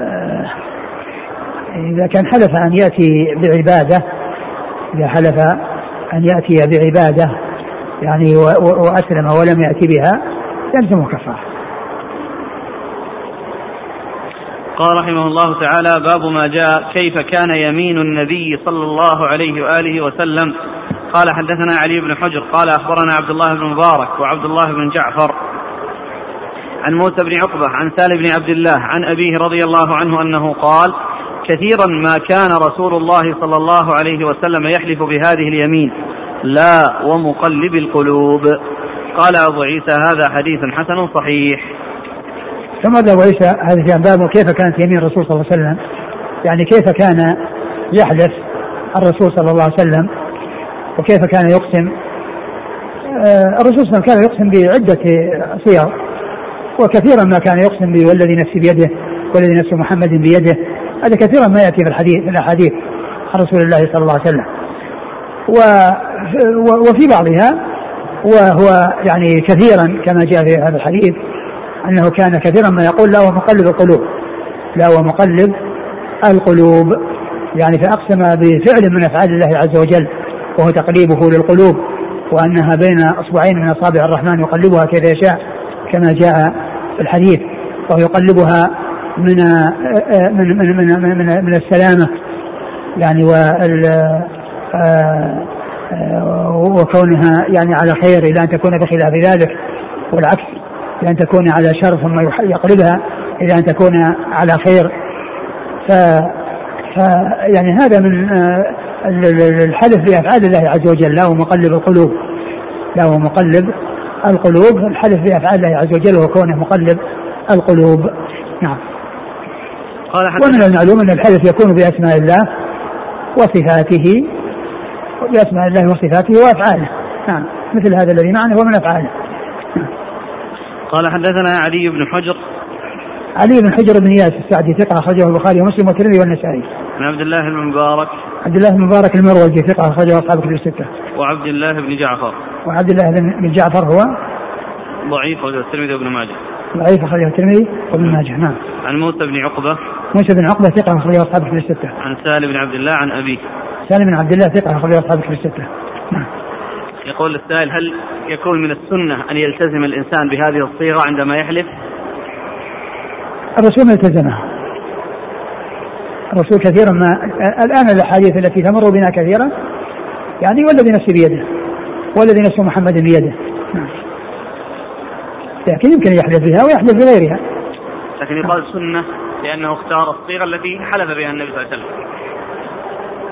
آه، إذا كان حلف أن يأتي بعبادة إذا حلف أن يأتي بعبادة يعني وأسلم ولم يأتي بها يلزمه كفارة قال رحمه الله تعالى باب ما جاء كيف كان يمين النبي صلى الله عليه وآله وسلم. قال حدثنا علي بن حجر قال أخبرنا عبد الله بن مبارك وعبد الله بن جعفر عن موسى بن عقبة عن سالم بن عبد الله عن أبيه رضي الله عنه أنه قال كثيرا ما كان رسول الله صلى الله عليه وسلم يحلف بهذه اليمين لا ومقلب القلوب قال أبو عيسى هذا حديث حسن صحيح ثم أبو عيسى هذا في باب كيف كانت يمين الرسول صلى الله عليه وسلم؟ يعني كيف كان يحلف الرسول صلى الله عليه وسلم؟ وكيف كان يقسم؟ آه، الرسول صلى الله عليه وسلم كان يقسم بعدة صيغ وكثيرا ما كان يقسم والذي نفسي بيده والذي نفس محمد بيده. هذا كثيرا ما يأتي في الحديث في الأحاديث عن رسول الله صلى الله عليه وسلم. و وفي بعضها وهو يعني كثيرا كما جاء في هذا الحديث أنه كان كثيرا ما يقول لا ومقلب القلوب. لا ومقلب القلوب. يعني فأقسم بفعل من أفعال الله عز وجل. وهو تقليبه للقلوب وأنها بين أصبعين من أصابع الرحمن يقلبها كيف يشاء كما جاء في الحديث. وهو يقلبها من من من من, من, من السلامة. يعني وال وكونها يعني على خير إلى أن تكون بخلاف ذلك والعكس إلى أن تكون على شر ثم يقلبها إلى أن تكون على خير. ف, ف يعني هذا من الحلف بأفعال الله عز وجل لا هو مقلب القلوب لا هو مقلب القلوب الحلف بأفعال الله عز وجل وكونه مقلب القلوب نعم قال ومن المعلوم أن الحلف يكون بأسماء الله وصفاته بأسماء الله وصفاته وأفعاله نعم مثل هذا الذي معنا ومن أفعاله نعم. قال حدثنا علي بن حجر علي بن حجر بن ياس السعدي ثقة أخرجه البخاري ومسلم والترمذي والنسائي. عن عبد الله بن مبارك. عبد الله بن مبارك المروزي ثقة أخرجه أصحاب كتب الستة. وعبد الله بن جعفر. وعبد الله بن جعفر هو ضعيف أخرجه الترمذي وابن ماجه. ضعيف أخرجه الترمذي وابن ماجه نعم. عن موسى بن عقبة. موسى بن عقبة ثقة أخرجه أصحاب كتب الستة. عن سالم بن عبد الله عن أبيه. سالم بن عبد الله ثقة أخرجه أصحاب كتب الستة. نعم. يقول السائل هل يكون من السنة أن يلتزم الإنسان بهذه الصيغة عندما يحلف؟ الرسول التزمها الرسول كثيرا ما الآن الأحاديث التي تمر بنا كثيرا يعني والذي نفسي بيده والذي نفس محمد بيده. لكن يمكن يحلف بها ويحلف بغيرها. لكن يقال سنة لأنه اختار الصيغة التي حلف بها النبي صلى الله عليه وسلم.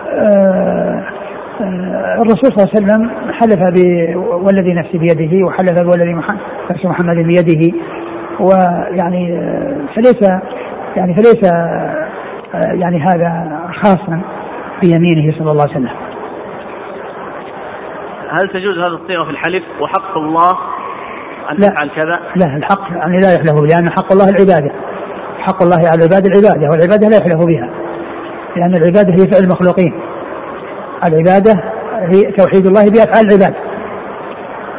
آه، آه، الرسول صلى الله عليه وسلم حلف والذي نفسي بيده وحلف بوالذي نفس محمد بيده. ويعني آه، فليس يعني فليس يعني هذا خاصا بيمينه صلى الله عليه وسلم. هل تجوز هذا الصيغة في الحلف وحق الله أن لا. تفعل كذا؟ لا الحق يعني لا يحلف لأن حق الله العبادة. حق الله على العباد العبادة والعبادة لا يحلف بها لأن العبادة هي فعل المخلوقين. العبادة هي توحيد الله بأفعال العباد.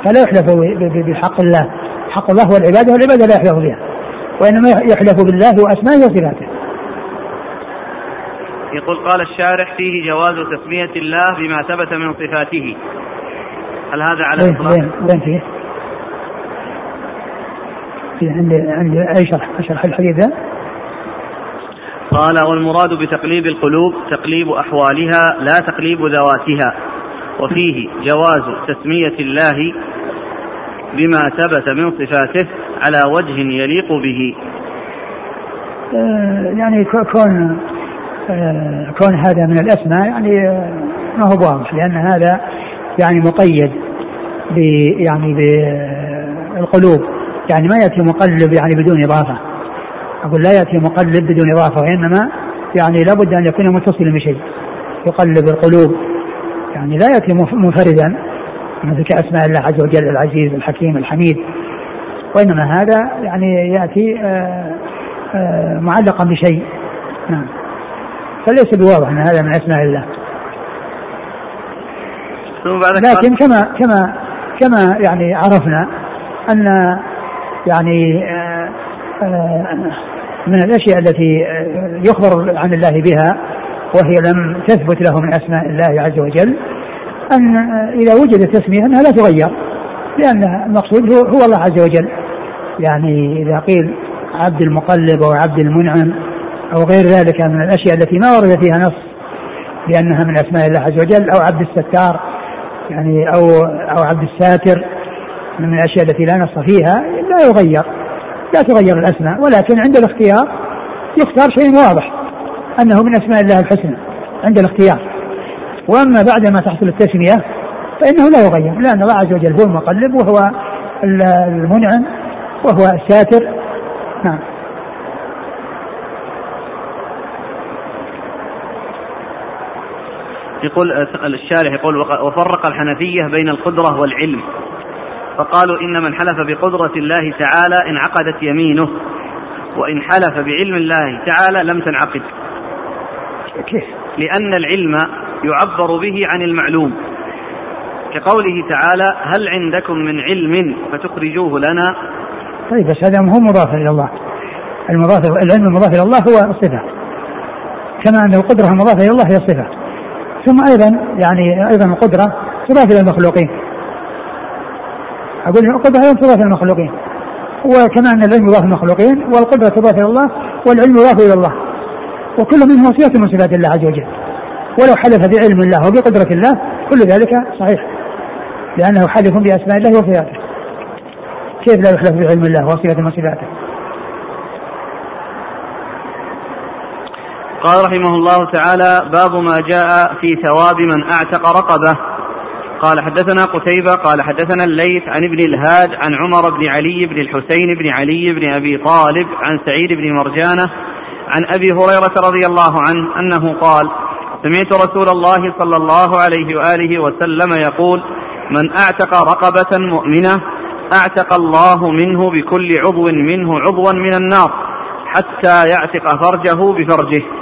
فلا يحلف بحق الله. حق الله هو العبادة والعبادة لا يحلف بها. وإنما يحلف بالله وأسمائه وصفاته. يقول قال الشارح فيه جواز تسمية الله بما ثبت من صفاته هل هذا على الإطلاق؟ وين وين فيه؟ في عندي عندي أي شرح أشرح الحديث ذا؟ قال والمراد بتقليب القلوب تقليب أحوالها لا تقليب ذواتها وفيه جواز تسمية الله بما ثبت من صفاته على وجه يليق به آه، يعني كون كون هذا من الأسماء يعني آه، ما هو واضح لأن هذا يعني مقيد ب يعني بالقلوب. يعني ما يأتي مقلب يعني بدون إضافة. أقول لا يأتي مقلب بدون إضافة وإنما يعني لابد أن يكون متصلا بشيء يقلب القلوب. يعني لا يأتي منفردا مثل كأسماء الله عز وجل العزيز الحكيم الحميد. وإنما هذا يعني يأتي آه، آه، معلقا بشيء. نعم. فليس بواضح أن هذا من اسماء الله. لكن كما كما كما يعني عرفنا أن يعني آه، من الأشياء التي يخبر عن الله بها وهي لم تثبت له من أسماء الله عز وجل أن إذا وجدت تسمية أنها لا تغير لأن المقصود هو الله عز وجل. يعني إذا قيل عبد المقلب أو عبد المنعم أو غير ذلك من الأشياء التي ما ورد فيها نص بانها من أسماء الله عز وجل أو عبد الستار يعني أو أو عبد الساتر من الأشياء التي لا نص فيها لا يغير لا تغير الأسماء ولكن عند الاختيار يختار شيء واضح أنه من أسماء الله الحسنى عند الاختيار. وأما بعد ما تحصل التسمية فإنه لا يغير لأن الله عز وجل هو المقلب وهو المنعم وهو الساتر. نعم. يقول الشارح يقول وفرق الحنفية بين القدرة والعلم. فقالوا إن من حلف بقدرة الله تعالى انعقدت يمينه وإن حلف بعلم الله تعالى لم تنعقد. كيف؟ لأن العلم يعبر به عن المعلوم. كقوله تعالى هل عندكم من علم فتخرجوه لنا؟ طيب بس هذا هو مضاف إلى الله. المضاف العلم المضاف إلى الله هو الصفة. كما أن القدرة المضافة إلى الله هي الصفة. ثم أيضا يعني أيضا القدرة تضاف إلى المخلوقين. أقول القدرة أيضا تضاف إلى المخلوقين. وكما أن العلم يضاف المخلوقين والقدرة تضاف إلى الله والعلم يضاف إلى الله. وكل منه صفة من صفات الله عز وجل. ولو حلف بعلم الله وبقدرة الله كل ذلك صحيح. لأنه حلف بأسماء الله وصفاته. كيف لا يحلف بعلم الله وصفة من صفاته؟ قال رحمه الله تعالى باب ما جاء في ثواب من أعتق رقبة. قال حدثنا قتيبة قال حدثنا الليث عن ابن الهاد عن عمر بن علي بن الحسين بن علي بن أبي طالب عن سعيد بن مرجانة عن أبي هريرة رضي الله عنه أنه قال سمعت رسول الله صلى الله عليه وآله وسلم يقول من أعتق رقبة مؤمنة أعتق الله منه بكل عضو منه عضوا من النار حتى يعتق فرجه بفرجه.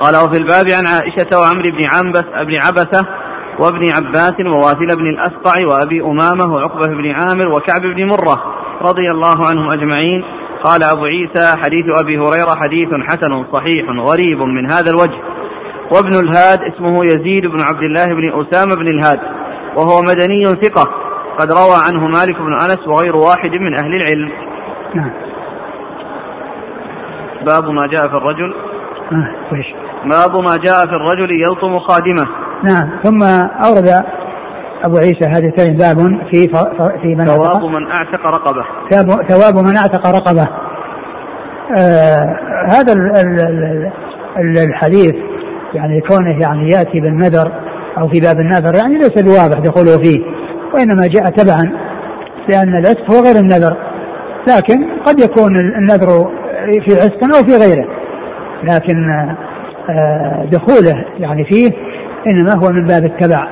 قال وفي الباب عن عائشة وعمر بن عنبس بن عبسة وابن عباس وواثل بن الأسقع وأبي أمامة وعقبة بن عامر وكعب بن مرة رضي الله عنهم أجمعين. قال أبو عيسى حديث أبي هريرة حديث حسن صحيح غريب من هذا الوجه. وابن الهاد اسمه يزيد بن عبد الله بن أسامة بن الهاد وهو مدني ثقة قد روى عنه مالك بن أنس وغير واحد من أهل العلم. نعم. باب ما جاء في الرجل. آه باب ما جاء في الرجل يلطم خادمه. نعم ثم أورد أبو عيسى هذا الثاني باب في في من ثواب من أعتق رقبة. ثواب من أعتق رقبة. آه هذا الحديث يعني كونه يعني يأتي بالنذر أو في باب النذر يعني ليس بواضح دخوله فيه وإنما جاء تبعا لأن العتق هو غير النذر لكن قد يكون النذر في عتق أو في غيره. لكن آه دخوله يعني فيه إنما هو من باب التبع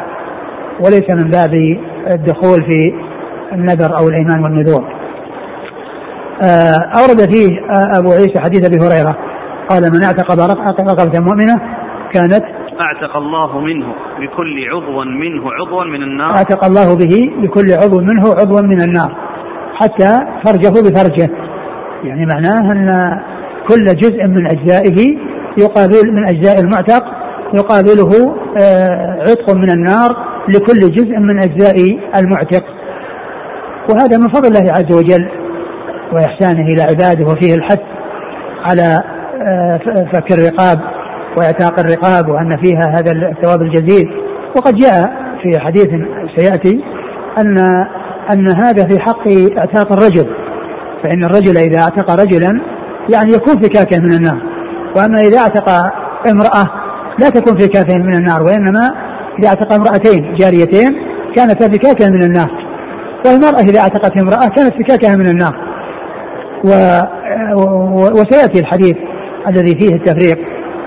وليس من باب الدخول في النذر أو الإيمان والنذور. آه، أورد فيه آه، أبو عيسى حديث أبي هريرة قال من اعتق رقبة مؤمنة كانت اعتق الله منه بكل عضو منه عضوا من النار اعتق الله به بكل عضو منه عضوا من النار حتى فرجه بفرجه يعني معناه أن كل جزء من أجزائه يقابل من أجزاء المعتق يقابله آه، عتق من النار لكل جزء من أجزاء المعتق. وهذا من فضل الله عز وجل وإحسانه إلى عباده وفيه الحث على فك الرقاب وإعتاق الرقاب وأن فيها هذا الثواب الجزيل. وقد جاء في حديث سيأتي ان أن هذا في حق إعتاق الرجل فإن الرجل إذا أعتق رجلا يعني يكون فكاكا من النار. وأما إذا أعتق امرأة لا تكون فكاكا من النار وإنما إذا أعتق امرأتين جاريتين كانتا فكاكا من النار. والمرأة إذا أعتقت امرأة كانت فكاكها من النار. و وسيأتي الحديث الذي فيه التفريق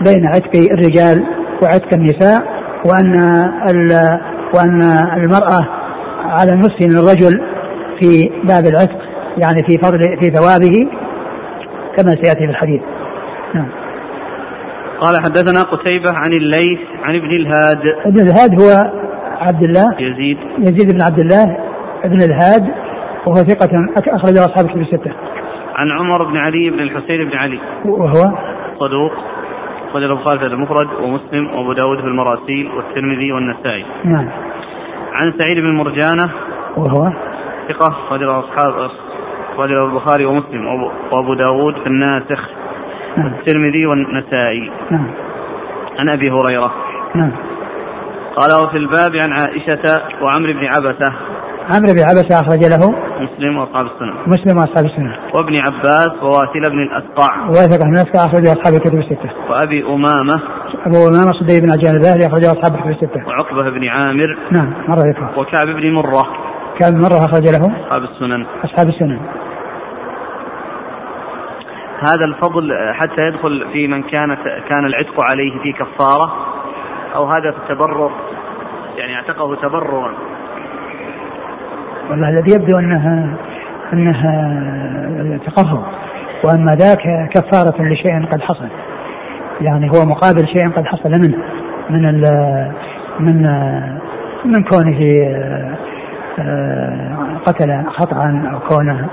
بين عتق الرجال وعتق النساء وأن وأن المرأة على النصف من الرجل في باب العتق يعني في فضل في ثوابه كما سيأتي في الحديث. نعم. قال حدثنا قتيبة عن الليث عن ابن الهاد ابن الهاد هو عبد الله يزيد يزيد بن عبد الله ابن الهاد وهو ثقة أخرج أصحاب كتب الستة. عن عمر بن علي بن الحسين بن علي وهو صدوق أخرج البخاري في المفرد ومسلم وأبو داود في المراسيل والترمذي والنسائي. نعم. عن سعيد بن مرجانة وهو ثقة أخرج أصحاب أخرج البخاري ومسلم وأبو داود في الناسخ نعم. والترمذي والنسائي. نعم. عن أبي هريرة. نعم. قال وفي الباب عن عائشة وعمرو بن عبسة. عمرو بن عبسة أخرج له. مسلم وأصحاب السنة. مسلم وأصحاب السنة. وابن عباس وواثل بن الأسقع. وثقة من أسقع أخرج أصحاب الكتب الستة. وأبي أمامة. أبو أمامة صدي بن عجان الباهلي أخرج أصحاب الكتب الستة. وعقبة بن عامر. نعم مرة يقرأ. وكعب بن مرة. كعب بن مرة أخرج له. أصحاب السنن. أصحاب السنن. هذا الفضل حتى يدخل في من كانت كان العتق عليه في كفارة أو هذا في التبرر يعني اعتقه تبررا. والله الذي يبدو أنها أنها تقرب وأما ذاك كفارة لشيء قد حصل. يعني هو مقابل شيء قد حصل منه من ال من من كونه آه، قتل خطأ أو كونه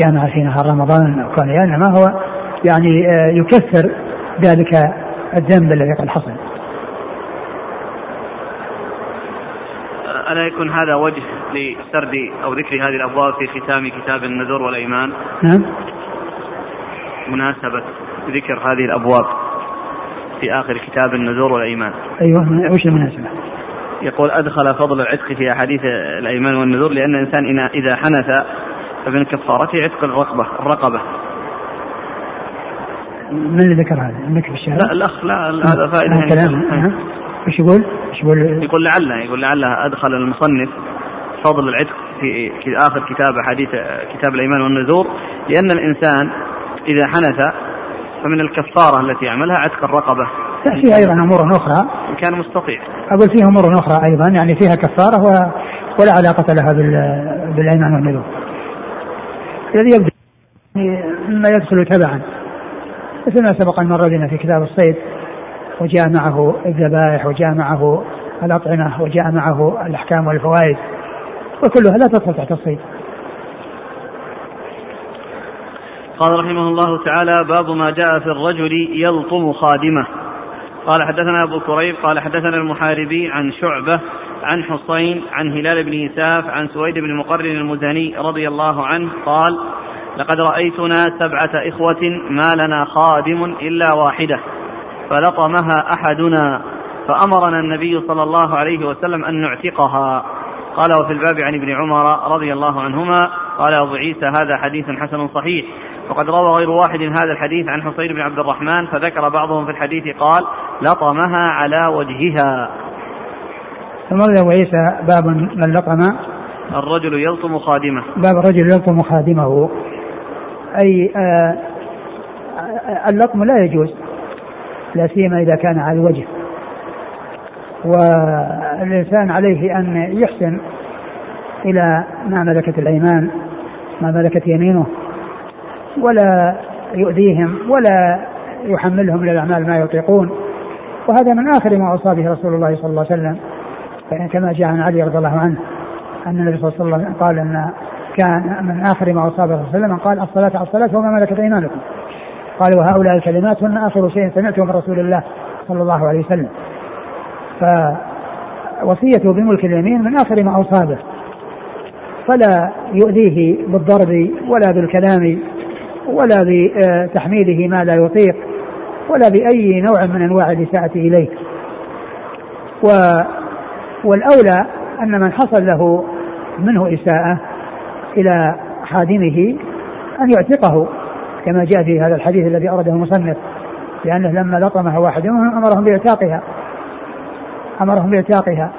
جامع في نهار رمضان أو كونه يعني ما هو يعني آه، يكفر ذلك الذنب الذي قد حصل. ألا يكون هذا وجه لسرد أو ذكر هذه الأبواب في ختام كتاب النذور والأيمان؟ نعم. مناسبة ذكر هذه الأبواب في آخر كتاب النذور والأيمان. أيوه وش المناسبة؟ يقول أدخل فضل العتق في أحاديث الأيمان والنذور لأن الإنسان إذا حنث فمن كفارته عتق الرقبة الرقبة من اللي ذكر هذا؟ في الشارع؟ لا الأخ لا هذا فائدة يعني إيش يقول؟ إيش يقول؟ يقول لعله يقول لعله أدخل المصنف فضل العتق في آخر كتاب حديث كتاب الأيمان والنذور لأن الإنسان إذا حنث فمن الكفارة التي يعملها عتق الرقبة. فيها أيضا أمور أخرى. إن كان مستطيع. أقول فيها أمور أخرى أيضا يعني فيها كفارة و... ولا علاقة لها بال... بالأيمان والنذور. الذي يبدو مما يدخل تبعا. مثل ما سبق أن مر بنا في كتاب الصيد وجاء معه الذبائح وجاء معه الأطعمة وجاء معه الأحكام والفوائد. وكلها لا تدخل تحت الصيد. قال رحمه الله تعالى باب ما جاء في الرجل يلطم خادمه. قال حدثنا أبو كريب قال حدثنا المحاربي عن شعبة عن حصين عن هلال بن يساف عن سويد بن مقرن المزني رضي الله عنه قال لقد رأيتنا سبعة إخوة ما لنا خادم إلا واحدة فلطمها أحدنا فأمرنا النبي صلى الله عليه وسلم أن نعتقها. قال وفي الباب عن ابن عمر رضي الله عنهما قال أبو عيسى هذا حديث حسن صحيح وقد روى غير واحد هذا الحديث عن حصين بن عبد الرحمن فذكر بعضهم في الحديث قال لطمها على وجهها. ثم أبو عيسى باب من لطم. الرجل يلطم خادمه. باب الرجل يلطم خادمه. أي آه اللطم لا يجوز لا سيما إذا كان على الوجه. والإنسان عليه أن يحسن إلى ما ملكت الأيمان ما ملكت يمينه ولا يؤذيهم ولا يحملهم من الأعمال ما يطيقون. وهذا من آخر ما اوصى به رسول الله صلى الله عليه وسلم. كما جاء عن علي رضي الله عنه أن النبي صلى الله عليه وسلم قال إن كان من آخر ما اوصى به صلى الله عليه وسلم قال الصلاة على الصلاة وما ملكت أيمانكم. قال وهؤلاء الكلمات هن آخر شيء سمعته من رسول الله صلى الله عليه وسلم. فوصيته بملك اليمين من آخر ما اوصى به فلا يؤذيه بالضرب ولا بالكلام ولا بتحميله ما لا يطيق ولا بأي نوع من أنواع الإساءة إليه. و والأولى أن من حصل له منه إساءة إلى خادمه أن يعتقه كما جاء في هذا الحديث الذي أورده المصنف لأنه لما لطمها واحد منهم أمرهم بإعتاقها أمرهم بإعتاقها.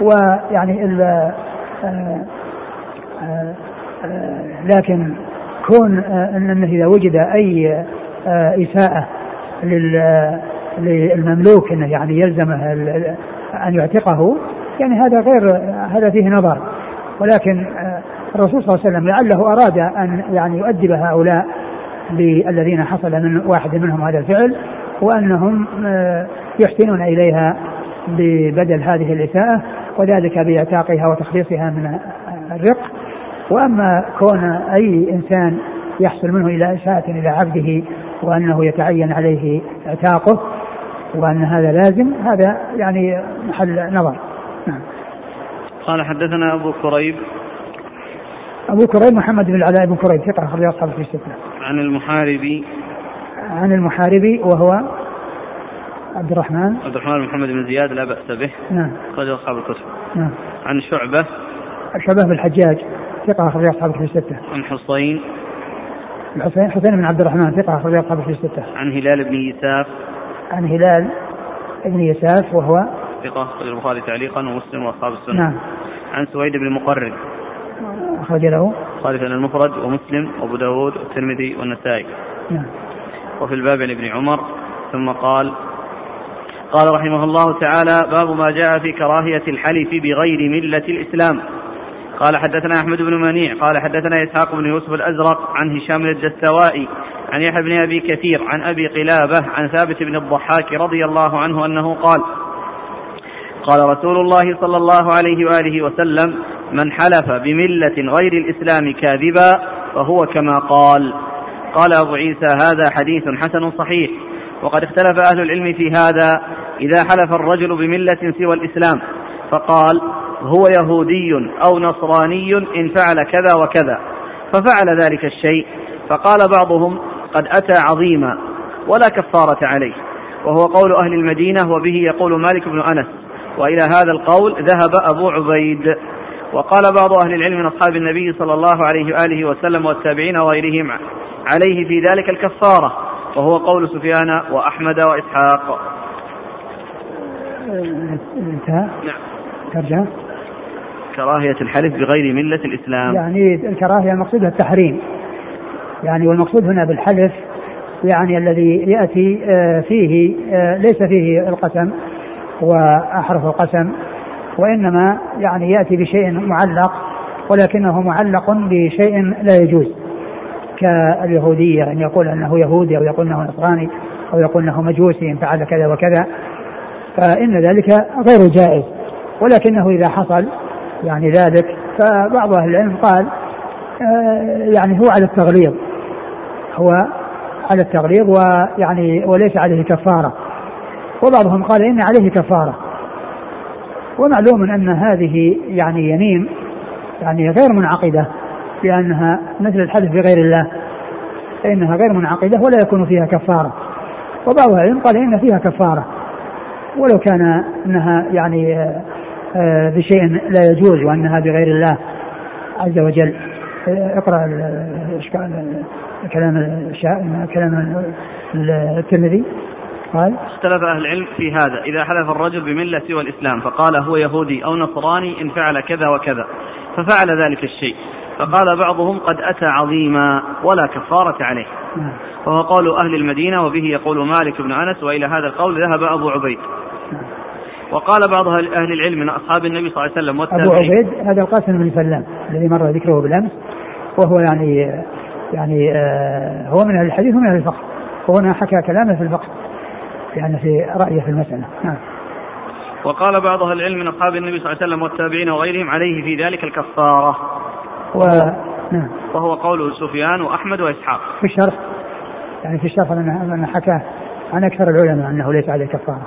ويعني ال آه، آه، آه، لكن كون أنه إذا وجد أي إساءة للمملوك أنه يعني يلزمه أن يعتقه يعني هذا غير هذا فيه نظر. ولكن الرسول صلى الله عليه وسلم لعله أراد أن يعني يؤدب هؤلاء الذين حصل من واحد منهم هذا الفعل وأنهم يحسنون إليها ببدل هذه الإساءة وذلك بإعتاقها وتخليصها من الرق. وأما كون أي إنسان يحصل منه إلى إساءة إلى عبده وأنه يتعين عليه إعتاقه وأن هذا لازم هذا يعني محل نظر. نعم. قال حدثنا أبو كريب. أبو كريب محمد بن العلاء بن كريب ثقة أخرج أصحاب في الستة. عن المحاربي. عن المحاربي وهو عبد الرحمن. عبد الرحمن بن محمد بن زياد لا بأس به. نعم. أخرج أصحاب الكتب. نعم. عن شعبة. شعبة بن الحجاج ثقة أخرج أصحاب في الستة عن حصين الحسين حسين بن عبد الرحمن ثقة أخرج أصحاب في الستة عن هلال بن يساف. عن هلال بن يساف وهو ثقة أخرج البخاري تعليقا ومسلم وأصحاب السنة. نعم. عن سويد بن مقرن. أخرج له خالفا المفرد ومسلم وأبو داود والترمذي والنسائي. نعم. وفي الباب عن ابن عمر ثم قال قال رحمه الله تعالى باب ما جاء في كراهية الحلف بغير ملة الإسلام. قال حدثنا أحمد بن منيع. قال حدثنا إسحاق بن يوسف الأزرق عن هشام الدستوائي. عن يحيى بن أبي كثير عن أبي قلابة عن ثابت بن الضحاك رضي الله عنه أنه قال قال رسول الله صلى الله عليه وآله وسلم من حلف بملة غير الإسلام كاذبا فهو كما قال قال أبو عيسى هذا حديث حسن صحيح وقد اختلف أهل العلم في هذا إذا حلف الرجل بملة سوى الإسلام فقال هو يهودي أو نصراني إن فعل كذا وكذا ففعل ذلك الشيء فقال بعضهم قد أتى عظيما ولا كفارة عليه. وهو قول أهل المدينة وبه يقول مالك بن أنس. وإلى هذا القول ذهب أبو عبيد. وقال بعض أهل العلم من أصحاب النبي صلى الله عليه وآله وسلم والتابعين وغيرهم عليه في ذلك الكفارة. وهو قول سفيان وأحمد وإسحاق. انتهى؟ نعم. ترجع كراهية الحلف بغير ملة الإسلام. يعني الكراهية المقصود التحريم. يعني والمقصود هنا بالحلف يعني الذي يأتي آه، فيه آه، ليس فيه القسم وأحرف القسم وإنما يعني يأتي بشيء معلق ولكنه معلق بشيء لا يجوز كاليهودية أن يقول أنه يهودي أو يقول أنه نصراني أو يقول أنه مجوسي إن فعل كذا وكذا فإن ذلك غير جائز ولكنه إذا حصل يعني ذلك فبعض أهل العلم قال آه، يعني هو على التغليظ هو على التغليظ ويعني وليس عليه كفارة. وبعضهم قال إن عليه كفارة. ومعلوم أن هذه يعني يمين يعني غير منعقدة لأنها مثل الحلف بغير الله. فإنها غير منعقدة ولا يكون فيها كفارة. وبعض العلم قال إن فيها كفارة. ولو كان أنها يعني آه، بشيء لا يجوز وأنها بغير الله عز وجل. اقرأ كلام كلام الترمذي قال اختلف أهل العلم في هذا إذا حلف الرجل بملة سوى الإسلام فقال هو يهودي أو نصراني إن فعل كذا وكذا ففعل ذلك الشيء فقال بعضهم قد أتى عظيما ولا كفارة عليه نعم. وهو قول أهل المدينة وبه يقول مالك بن أنس وإلى هذا القول ذهب أبو عبيد. وقال بعض أهل العلم من أصحاب النبي صلى الله عليه وسلم أبو عبيد هذا القاسم بن سلام الذي مر ذكره بالأمس وهو يعني يعني آه هو من أهل الحديث ومن أهل الفقه وهنا حكى كلامه في الفقه يعني في رأيه في المسألة نعم وقال بعض أهل العلم من أصحاب النبي صلى الله عليه وسلم والتابعين وغيرهم عليه في ذلك الكفارة. و... نعم. وهو قول سفيان وأحمد وإسحاق. في الشرح يعني في الشرح أن حكى عن أكثر العلماء أنه ليس عليه كفارة.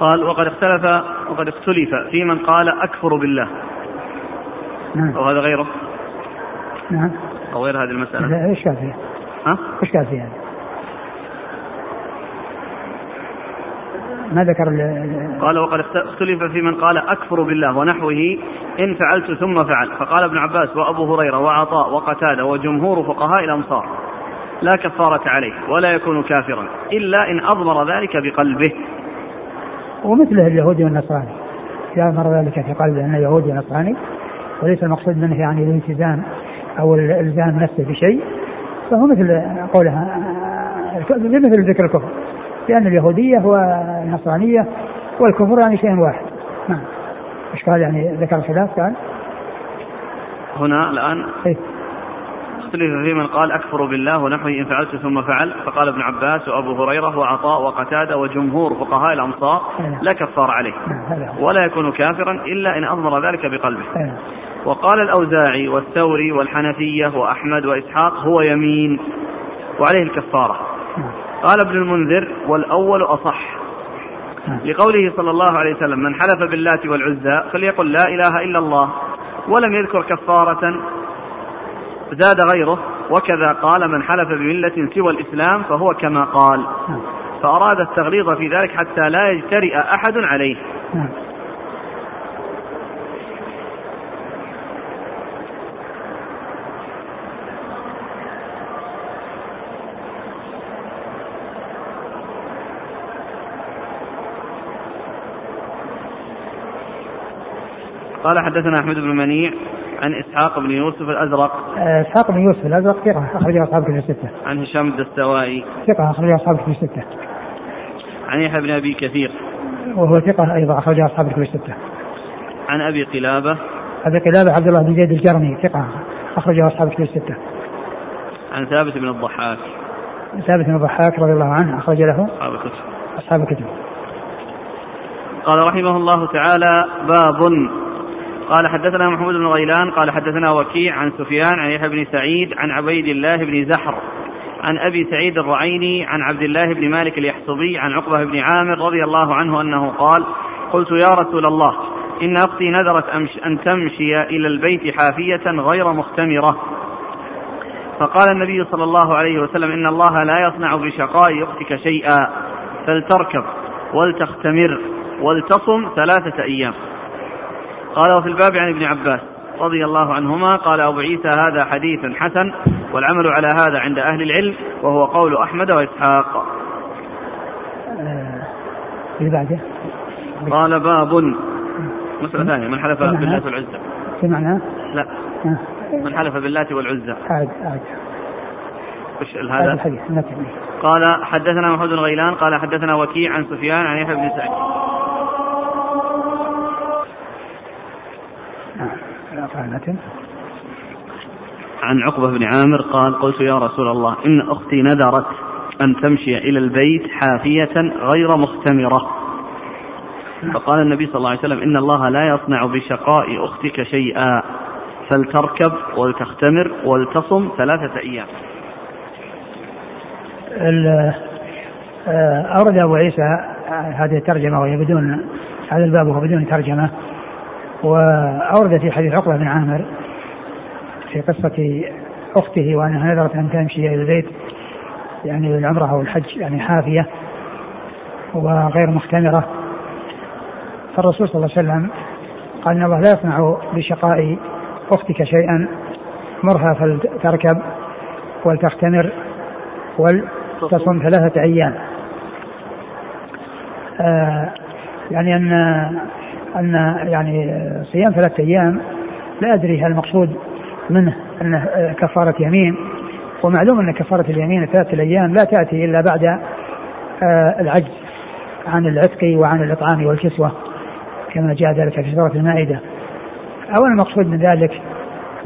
قال وقد اختلف وقد اختلف في من قال أكفر بالله. نعم. أو هذا غيره؟ نعم. أو غير هذه المسألة؟ إيش قال فيها؟ ها؟ إيش قال فيها؟ ما ذكر ال- ال- قال وقد اخت- اختلف في من قال أكفر بالله ونحوه إن فعلت ثم فعل. فقال ابن عباس وأبو هريرة وعطاء وقتادة وجمهور فقهاء الأمصار لا كفارة عليه ولا يكون كافرا إلا إن أضمر ذلك بقلبه. ومثله اليهودي والنصراني. إذا أمر ذلك في قلبه أنه يهودي ونصراني وليس المقصود منه يعني الالتزام أو الإلزام نفسه بشيء فهو مثل قولها مثل ذكر الكفر لأن اليهودية والنصرانية والكفر يعني شيء واحد. نعم. إيش قال يعني ذكر الخلاف؟ قال؟ هنا الآن إيه. اختلف في من قال أكفر بالله ونحوه إن فعلت ثم فعل فقال ابن عباس وأبو هريرة وعطاء وقتادة وجمهور فقهاء الأمصار لا كفار عليه نعم ولا يكون كافرا إلا إن أضمر ذلك بقلبه إيه. وقال الأوزاعي والثوري والحنفية وأحمد وإسحاق هو يمين وعليه الكفارة نعم. قال ابن المنذر والأول أصح نعم. لقوله صلى الله عليه وسلم من حلف باللات والعزى فليقل لا إله إلا الله ولم يذكر كفارة زاد غيره وكذا قال من حلف بملة سوى الإسلام فهو كما قال. فأراد التغليظ في ذلك حتى لا يجترئ أحد عليه. قال حدثنا أحمد بن منيع عن إسحاق بن يوسف الأزرق. آه، إسحاق بن يوسف الأزرق ثقة اخرجه أصحاب كتب الستة. عن هشام الدستوائي ثقة اخرجه أصحاب كتب الستة. عن يحيى بن أبي كثير. وهو ثقة أيضا اخرجه أصحاب كتب الستة. عن أبي قلابة. أبي قلابة عبد الله بن زيد الجرمي ثقة اخرجه أصحاب كتب الستة. عن ثابت بن الضحاك. ثابت بن الضحاك رضي الله عنه أخرج له أصحاب الكتب. أصحاب الكتب. قال رحمه الله تعالى باب قال حدثنا محمود بن غيلان قال حدثنا وكيع عن سفيان عن يحيى بن سعيد عن عبيد الله بن زحر عن أبي سعيد الرعيني عن عبد الله بن مالك اليحصبي عن عقبة بن عامر رضي الله عنه أنه قال قلت يا رسول الله إن أختي نذرت أن تمشي إلى البيت حافية غير مختمرة. فقال النبي صلى الله عليه وسلم إن الله لا يصنع بشقاء أختك شيئا فلتركب ولتختمر ولتصم ثلاثة أيام. قال وفي الباب عن ابن عباس رضي الله عنهما قال أبو عيسى هذا حديث حسن والعمل على هذا عند أهل العلم وهو قول أحمد وإسحاق. آه، اللي بعده؟ قال باب. مسألة ثانية. من حلف. باللات والعزى في معناه لا. آه، من حلف باللات والعزى عاد عاد. وش هذا؟ الحديث قال حدثنا محمود بن غيلان قال حدثنا وكيع عن سفيان عن يحيى بن سعيد. متن عن عقبة بن عامر قال قلت يا رسول الله إن أختي نذرت أن تمشي إلى البيت حافية غير مختمرة. فقال النبي صلى الله عليه وسلم إن الله لا يصنع بشقاء أختك شيئا فلتركب ولتختمر ولتصم ثلاثة أيام. ال- آه، أورد أبو عيسى هذه الترجمة وهي بدون هذا الباب وهو بدون ترجمة. وأورد في حديث عقبة بن عامر في قصة أخته وأنها نذرت أن تمشي إلى البيت يعني للعمرة أو الحج يعني حافية وغير مختمرة فالرسول صلى الله عليه وسلم قال إن الله لا يصنع بشقاء أختك شيئا مرها فلتركب ولتختمر ولتصم ثلاثة أيام. آه يعني أن أن يعني صيام ثلاثة أيام لا أدري هل المقصود منه آه، كفارة يمين ومعلوم أن كفارة اليمين ثلاثة الأيام لا تأتي إلا بعد آه، العجز عن العتق وعن الإطعام والكسوة كما جاء ذلك في سورة المائدة. أو المقصود من ذلك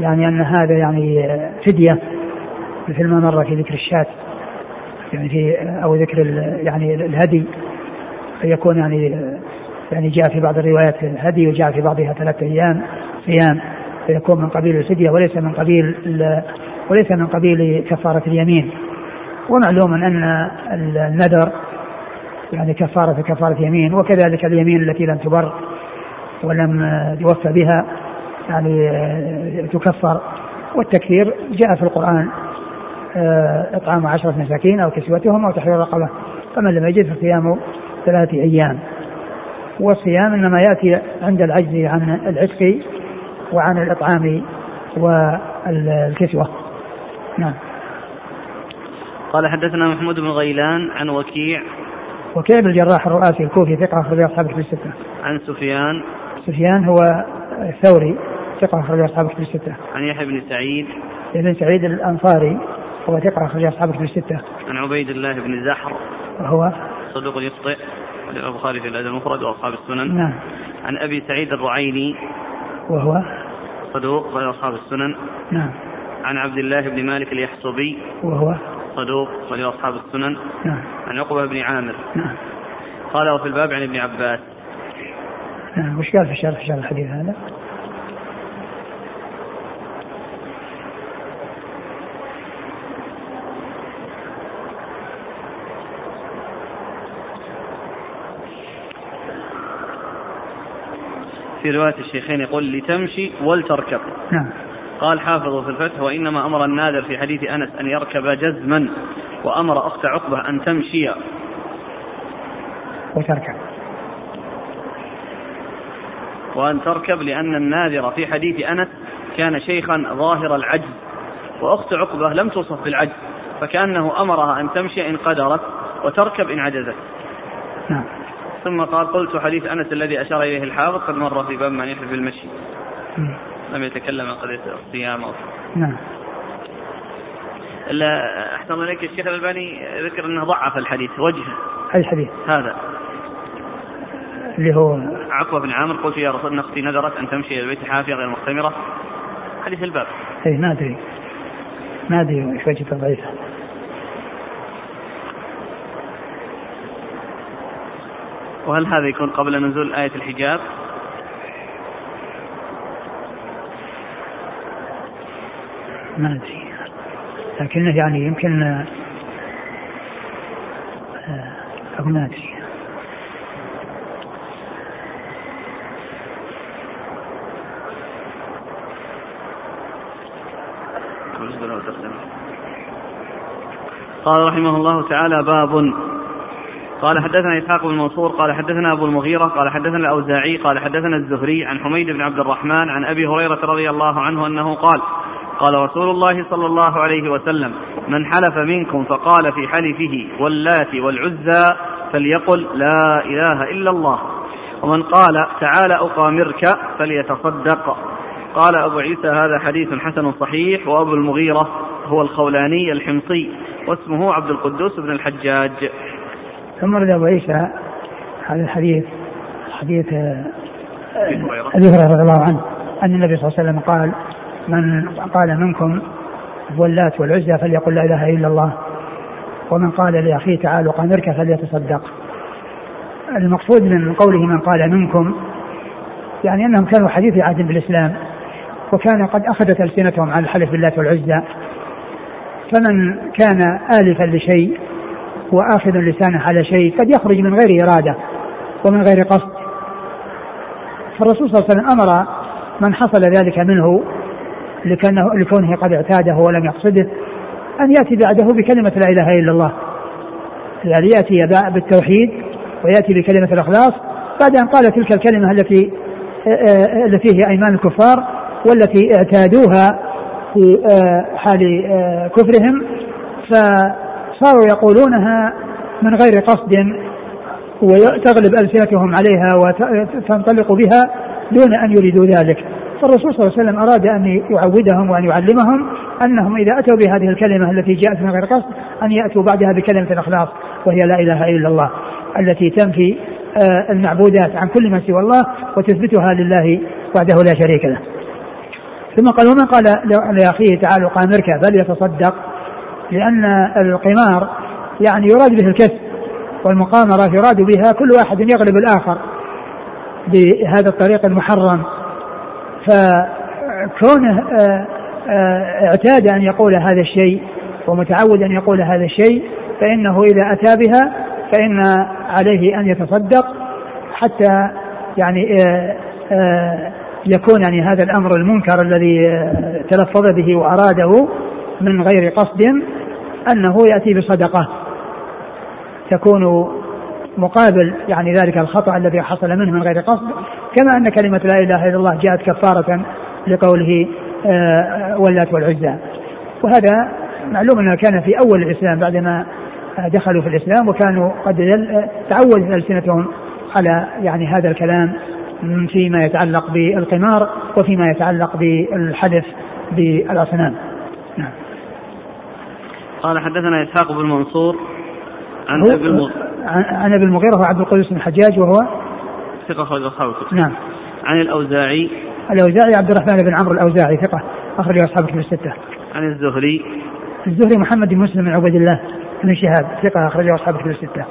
يعني أن هذا يعني آه، فدية مثل ما مر في ذكر الشاة يعني في أو ذكر يعني الهدي فيكون يعني يعني جاء في بعض الروايات الهدي وجاء في بعضها ثلاثة أيام صيام فيكون من قبيل الفدية وليس من قبيل وليس من قبيل كفارة اليمين. ومعلوم أن النذر يعني كفارة كفارة يمين وكذلك اليمين التي لم تبر ولم يوفى بها يعني تكفر. والتكفير جاء في القرآن آه، إطعام عشرة مساكين أو كسوتهم أو تحرير رقبة. فمن لم يجد فصيام ثلاثة أيام. والصيام إنما يأتي عند العجز عن العتق وعن الإطعام والكسوة. نعم. قال حدثنا محمود بن غيلان عن وكيع وكيع بن الجراح الرؤاسي الكوفي ثقة أخرج أصحاب في الستة. عن سفيان سفيان هو الثوري ثقة أخرج أصحاب في الستة. عن يحيى بن سعيد بن سعيد الأنصاري هو ثقة أخرج أصحاب في الستة. عن عبيد الله بن زحر وهو صدوق يخطئ. البخاري في الأدب المفرد وأصحاب السنن. نعم. عن أبي سعيد الرعيني. وهو؟ صدوق أصحاب السنن. نعم. عن عبد الله بن مالك اليحصبي. وهو؟ صدوق أصحاب السنن. نعم. عن عقبة بن عامر. نعم. قال وفي الباب عن ابن عباس. نعم. وش قال في الشرح شرح الحديث هذا؟ في رواية الشيخين يقول لتمشي ولتركب. نعم. قال حافظ في الفتح وإنما أمر النادر في حديث أنس أن يركب جزما وأمر أخت عقبة أن تمشي وتركب. وأن تركب لأن النادر في حديث أنس كان شيخا ظاهر العجز وأخت عقبة لم توصف بالعجز فكأنه أمرها أن تمشي إن قدرت وتركب إن عجزت. نعم. ثم قال قلت حديث أنس الذي أشار إليه الحافظ قد مر في باب من يحلف بالمشي لم يتكلم عن قضية الصيام أو نعم. أحسن إليك الشيخ الألباني ذكر أنه ضعف الحديث. وجه. أي حديث؟ هذا. اللي هو عقبة بن عامر قلت يا رسول أختي نذرت أن تمشي إلى البيت حافية غير مختمرة حديث الباب. اي ما أدري. ما أدري إيش وجه تضعيفه وهل هذا يكون قبل نزول آية الحجاب؟ ما أدري لكنه يعني يمكن آه، أو ما أدري قال رحمه الله تعالى باب قال حدثنا إسحاق بن منصور قال حدثنا أبو المغيرة قال حدثنا الأوزاعي قال حدثنا الزهري عن حميد بن عبد الرحمن عن أبي هريرة رضي الله عنه أنه قال قال رسول الله صلى الله عليه وسلم من حلف منكم فقال في حلفه واللات والعزى فليقل لا إله إلا الله ومن قال تعالى أقامرك فليتصدق. قال أبو عيسى هذا حديث حسن صحيح. وأبو المغيرة هو الخولاني الحمصي واسمه عبد القدوس بن الحجاج. ثم رد أبو عيسى هذا الحديث حديث أبي هريرة. رضي الله عنه أن النبي صلى الله عليه وسلم قال من قال منكم واللات والعزى فليقل لا إله إلا الله ومن قال لأخيه تعالى قامرك فليتصدق. المقصود من قوله من قال منكم يعني أنهم كانوا حديث عهد بالإسلام وكان قد أخذت ألسنتهم على الحلف بالله والعزى. فمن كان آلفا لشيء وآخذ لسانه على شيء قد يخرج من غير إرادة ومن غير قصد. فالرسول صلى الله عليه وسلم أمر من حصل ذلك منه لكنه لكونه قد اعتاده ولم يقصده أن يأتي بعده بكلمة لا إله إلا الله. يعني يأتي بالتوحيد ويأتي بكلمة الإخلاص بعد أن قال تلك الكلمة التي التي هي أيمان الكفار والتي اعتادوها في حال كفرهم فصاروا يقولونها من غير قصد وتغلب ألسنتهم عليها وتنطلق بها دون أن يريدوا ذلك. فالرسول صلى الله عليه وسلم أراد أن يعودهم وأن يعلمهم أنهم إذا أتوا بهذه الكلمة التي جاءت من غير قصد أن يأتوا بعدها بكلمة الإخلاص وهي لا إله إلا الله التي تنفي آه، المعبودات عن كل ما سوى الله وتثبتها لله وحده لا شريك له. ثم قال ومن قال لأخيه تعالوا قامرك فليتصدق؟ لأن القمار يعني يراد به الكسب والمقامرة يراد بها كل واحد يغلب الآخر بهذا الطريق المحرم. فكونه آه، آه، اعتاد أن يقول هذا الشيء ومتعود أن يقول هذا الشيء فإنه إذا أتى بها فإن عليه أن يتصدق حتى يعني آه، يكون يعني هذا الأمر المنكر الذي تلفظ به وأراده من غير قصد أنه يأتي بصدقة. تكون مقابل يعني ذلك الخطأ الذي حصل منه من غير قصد كما أن كلمة لا إله إلا الله جاءت كفارة لقوله واللات والعزى. وهذا معلوم أنه كان في أول الإسلام بعدما دخلوا في الإسلام وكانوا قد تعودت ألسنتهم على يعني هذا الكلام فيما يتعلق بالقمار وفيما يتعلق بالحلف بالأصنام. نعم. قال حدثنا إسحاق بن منصور عن أبي المغيرة عن أبي المغيرة وعبد القدوس بن الحجاج وهو ثقة خرج أصحاب نعم. عن الأوزاعي. الأوزاعي عبد الرحمن بن عمرو الأوزاعي ثقة أخرج أصحاب كتب الستة. عن الزهري. الزهري محمد بن مسلم بن عبد الله بن شهاب ثقة أخرجه أصحاب كتب الستة.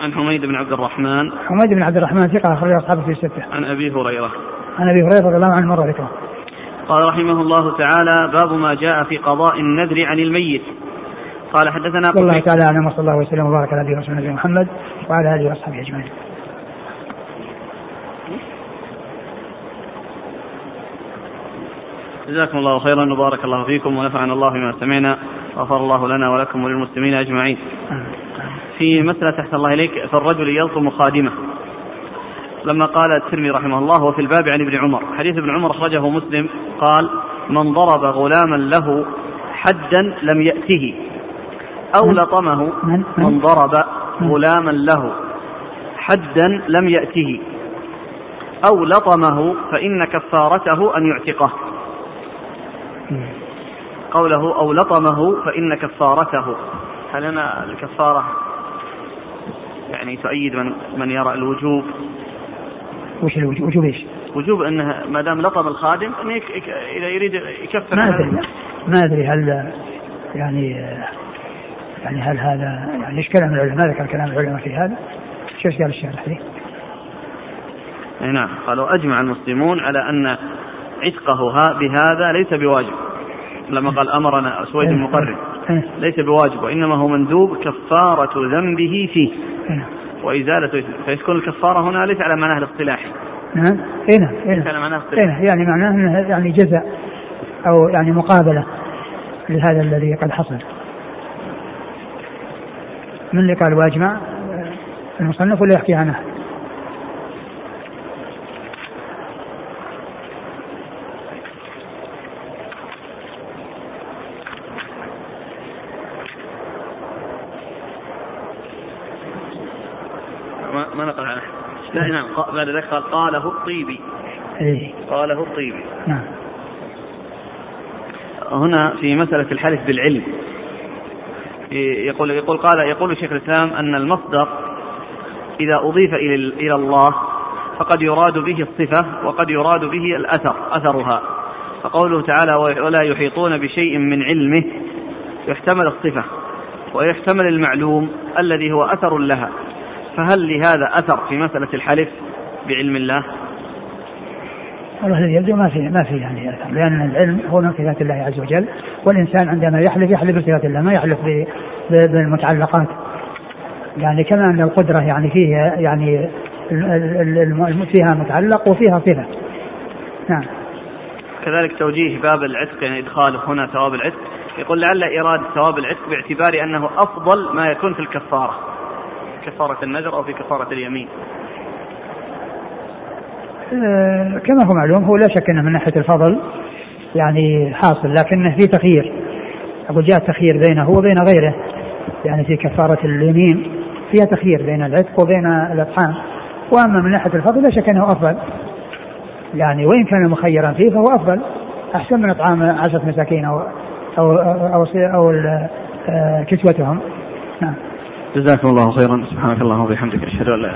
عن حميد بن عبد الرحمن. حميد بن عبد الرحمن ثقة أخرجه أصحاب كتب الستة. عن أبي هريرة. عن أبي هريرة رضي الله عنه مرة ذكره. قال رحمه الله تعالى باب ما جاء في قضاء النذر عن الميت. قال حدثنا الله تعالى أعلم وصلى الله وسلم وبارك على نبينا ورسوله محمد وعلى آله وأصحابه أجمعين. جزاكم الله خيرا وبارك الله فيكم ونفعنا الله بما سمعنا غفر الله لنا ولكم وللمسلمين أجمعين. في مسألة أحسن الله إليك في الرجل يلطم خادمه. لما قال الترمذي رحمه الله وفي الباب عن ابن عمر، حديث ابن عمر أخرجه مسلم قال: من ضرب غلاما له حدا لم يأته أو لطمه من ضرب غلاما له حدا لم يأته أو لطمه فإن كفارته أن يعتقه. قوله أو لطمه فإن كفارته. هل أنا الكفارة يعني تؤيد من من يرى الوجوب؟ وش الوجوب وجوب إيش؟ وجوب أنه ما دام لطم الخادم أنه إذا يريد يكفر ما أدري. ما أدري هل يعني يعني هل هذا يعني إيش كلام العلماء؟ ذكر كلام العلماء في هذا؟ شو قال الشارح فيه؟ نعم. قالوا أجمع المسلمون على أن عتقه بهذا ليس بواجب. لما قال أمرنا سويد إيه. المقرر إيه. ليس بواجب وإنما هو مندوب كفارة ذنبه فيه. إيه. وإزالة فيكون الكفارة هنا ليس على معناه الاصطلاحي نعم. اي نعم. على معناه الاصطلاحي يعني معناه أنه يعني جزاء أو يعني مقابلة لهذا الذي قد حصل. من اللي قال واجمع المصنف ولا يحكي عنه؟ ما نقل عنه لا نعم. بعد ذلك قال قاله الطيبي. إيه؟ قاله الطيبي. نعم. هنا في مسألة الحلف بالعلم. يقول يقول قال يقول شيخ الإسلام أن المصدر إذا أضيف إلى إلى الله فقد يراد به الصفة وقد يراد به الأثر أثرها فقوله تعالى ولا يحيطون بشيء من علمه يحتمل الصفة ويحتمل المعلوم الذي هو أثر لها فهل لهذا أثر في مسألة الحلف بعلم الله؟ والله الذي يبدو ما في ما في يعني لأن العلم هو من صفات الله عز وجل والإنسان عندما يحلف يحلف بصفات الله ما يحلف بالمتعلقات. يعني كما أن القدرة يعني فيها يعني فيها متعلق وفيها صفة. نعم. كذلك توجيه باب العتق يعني ادخاله هنا ثواب العتق. يقول لعل إيراد ثواب العتق باعتبار أنه أفضل ما يكون في الكفارة. كفارة النذر أو في كفارة اليمين. كما هو معلوم هو لا شك إنه من ناحية الفضل يعني حاصل لكنه في تخيير. أقول جاء تخيير بينه وبين غيره يعني في كفارة اليمين فيها تخيير بين العتق وبين الاطعام وأما من ناحية الفضل لا شك إنه أفضل. يعني وإن كان مخيرا فيه فهو أفضل. أحسن من إطعام عشرة مساكين أو أو أو, أو, آه، كسوتهم. نعم. جزاكم الله خيرا. سبحانك اللهم وبحمدك أشهد أن لا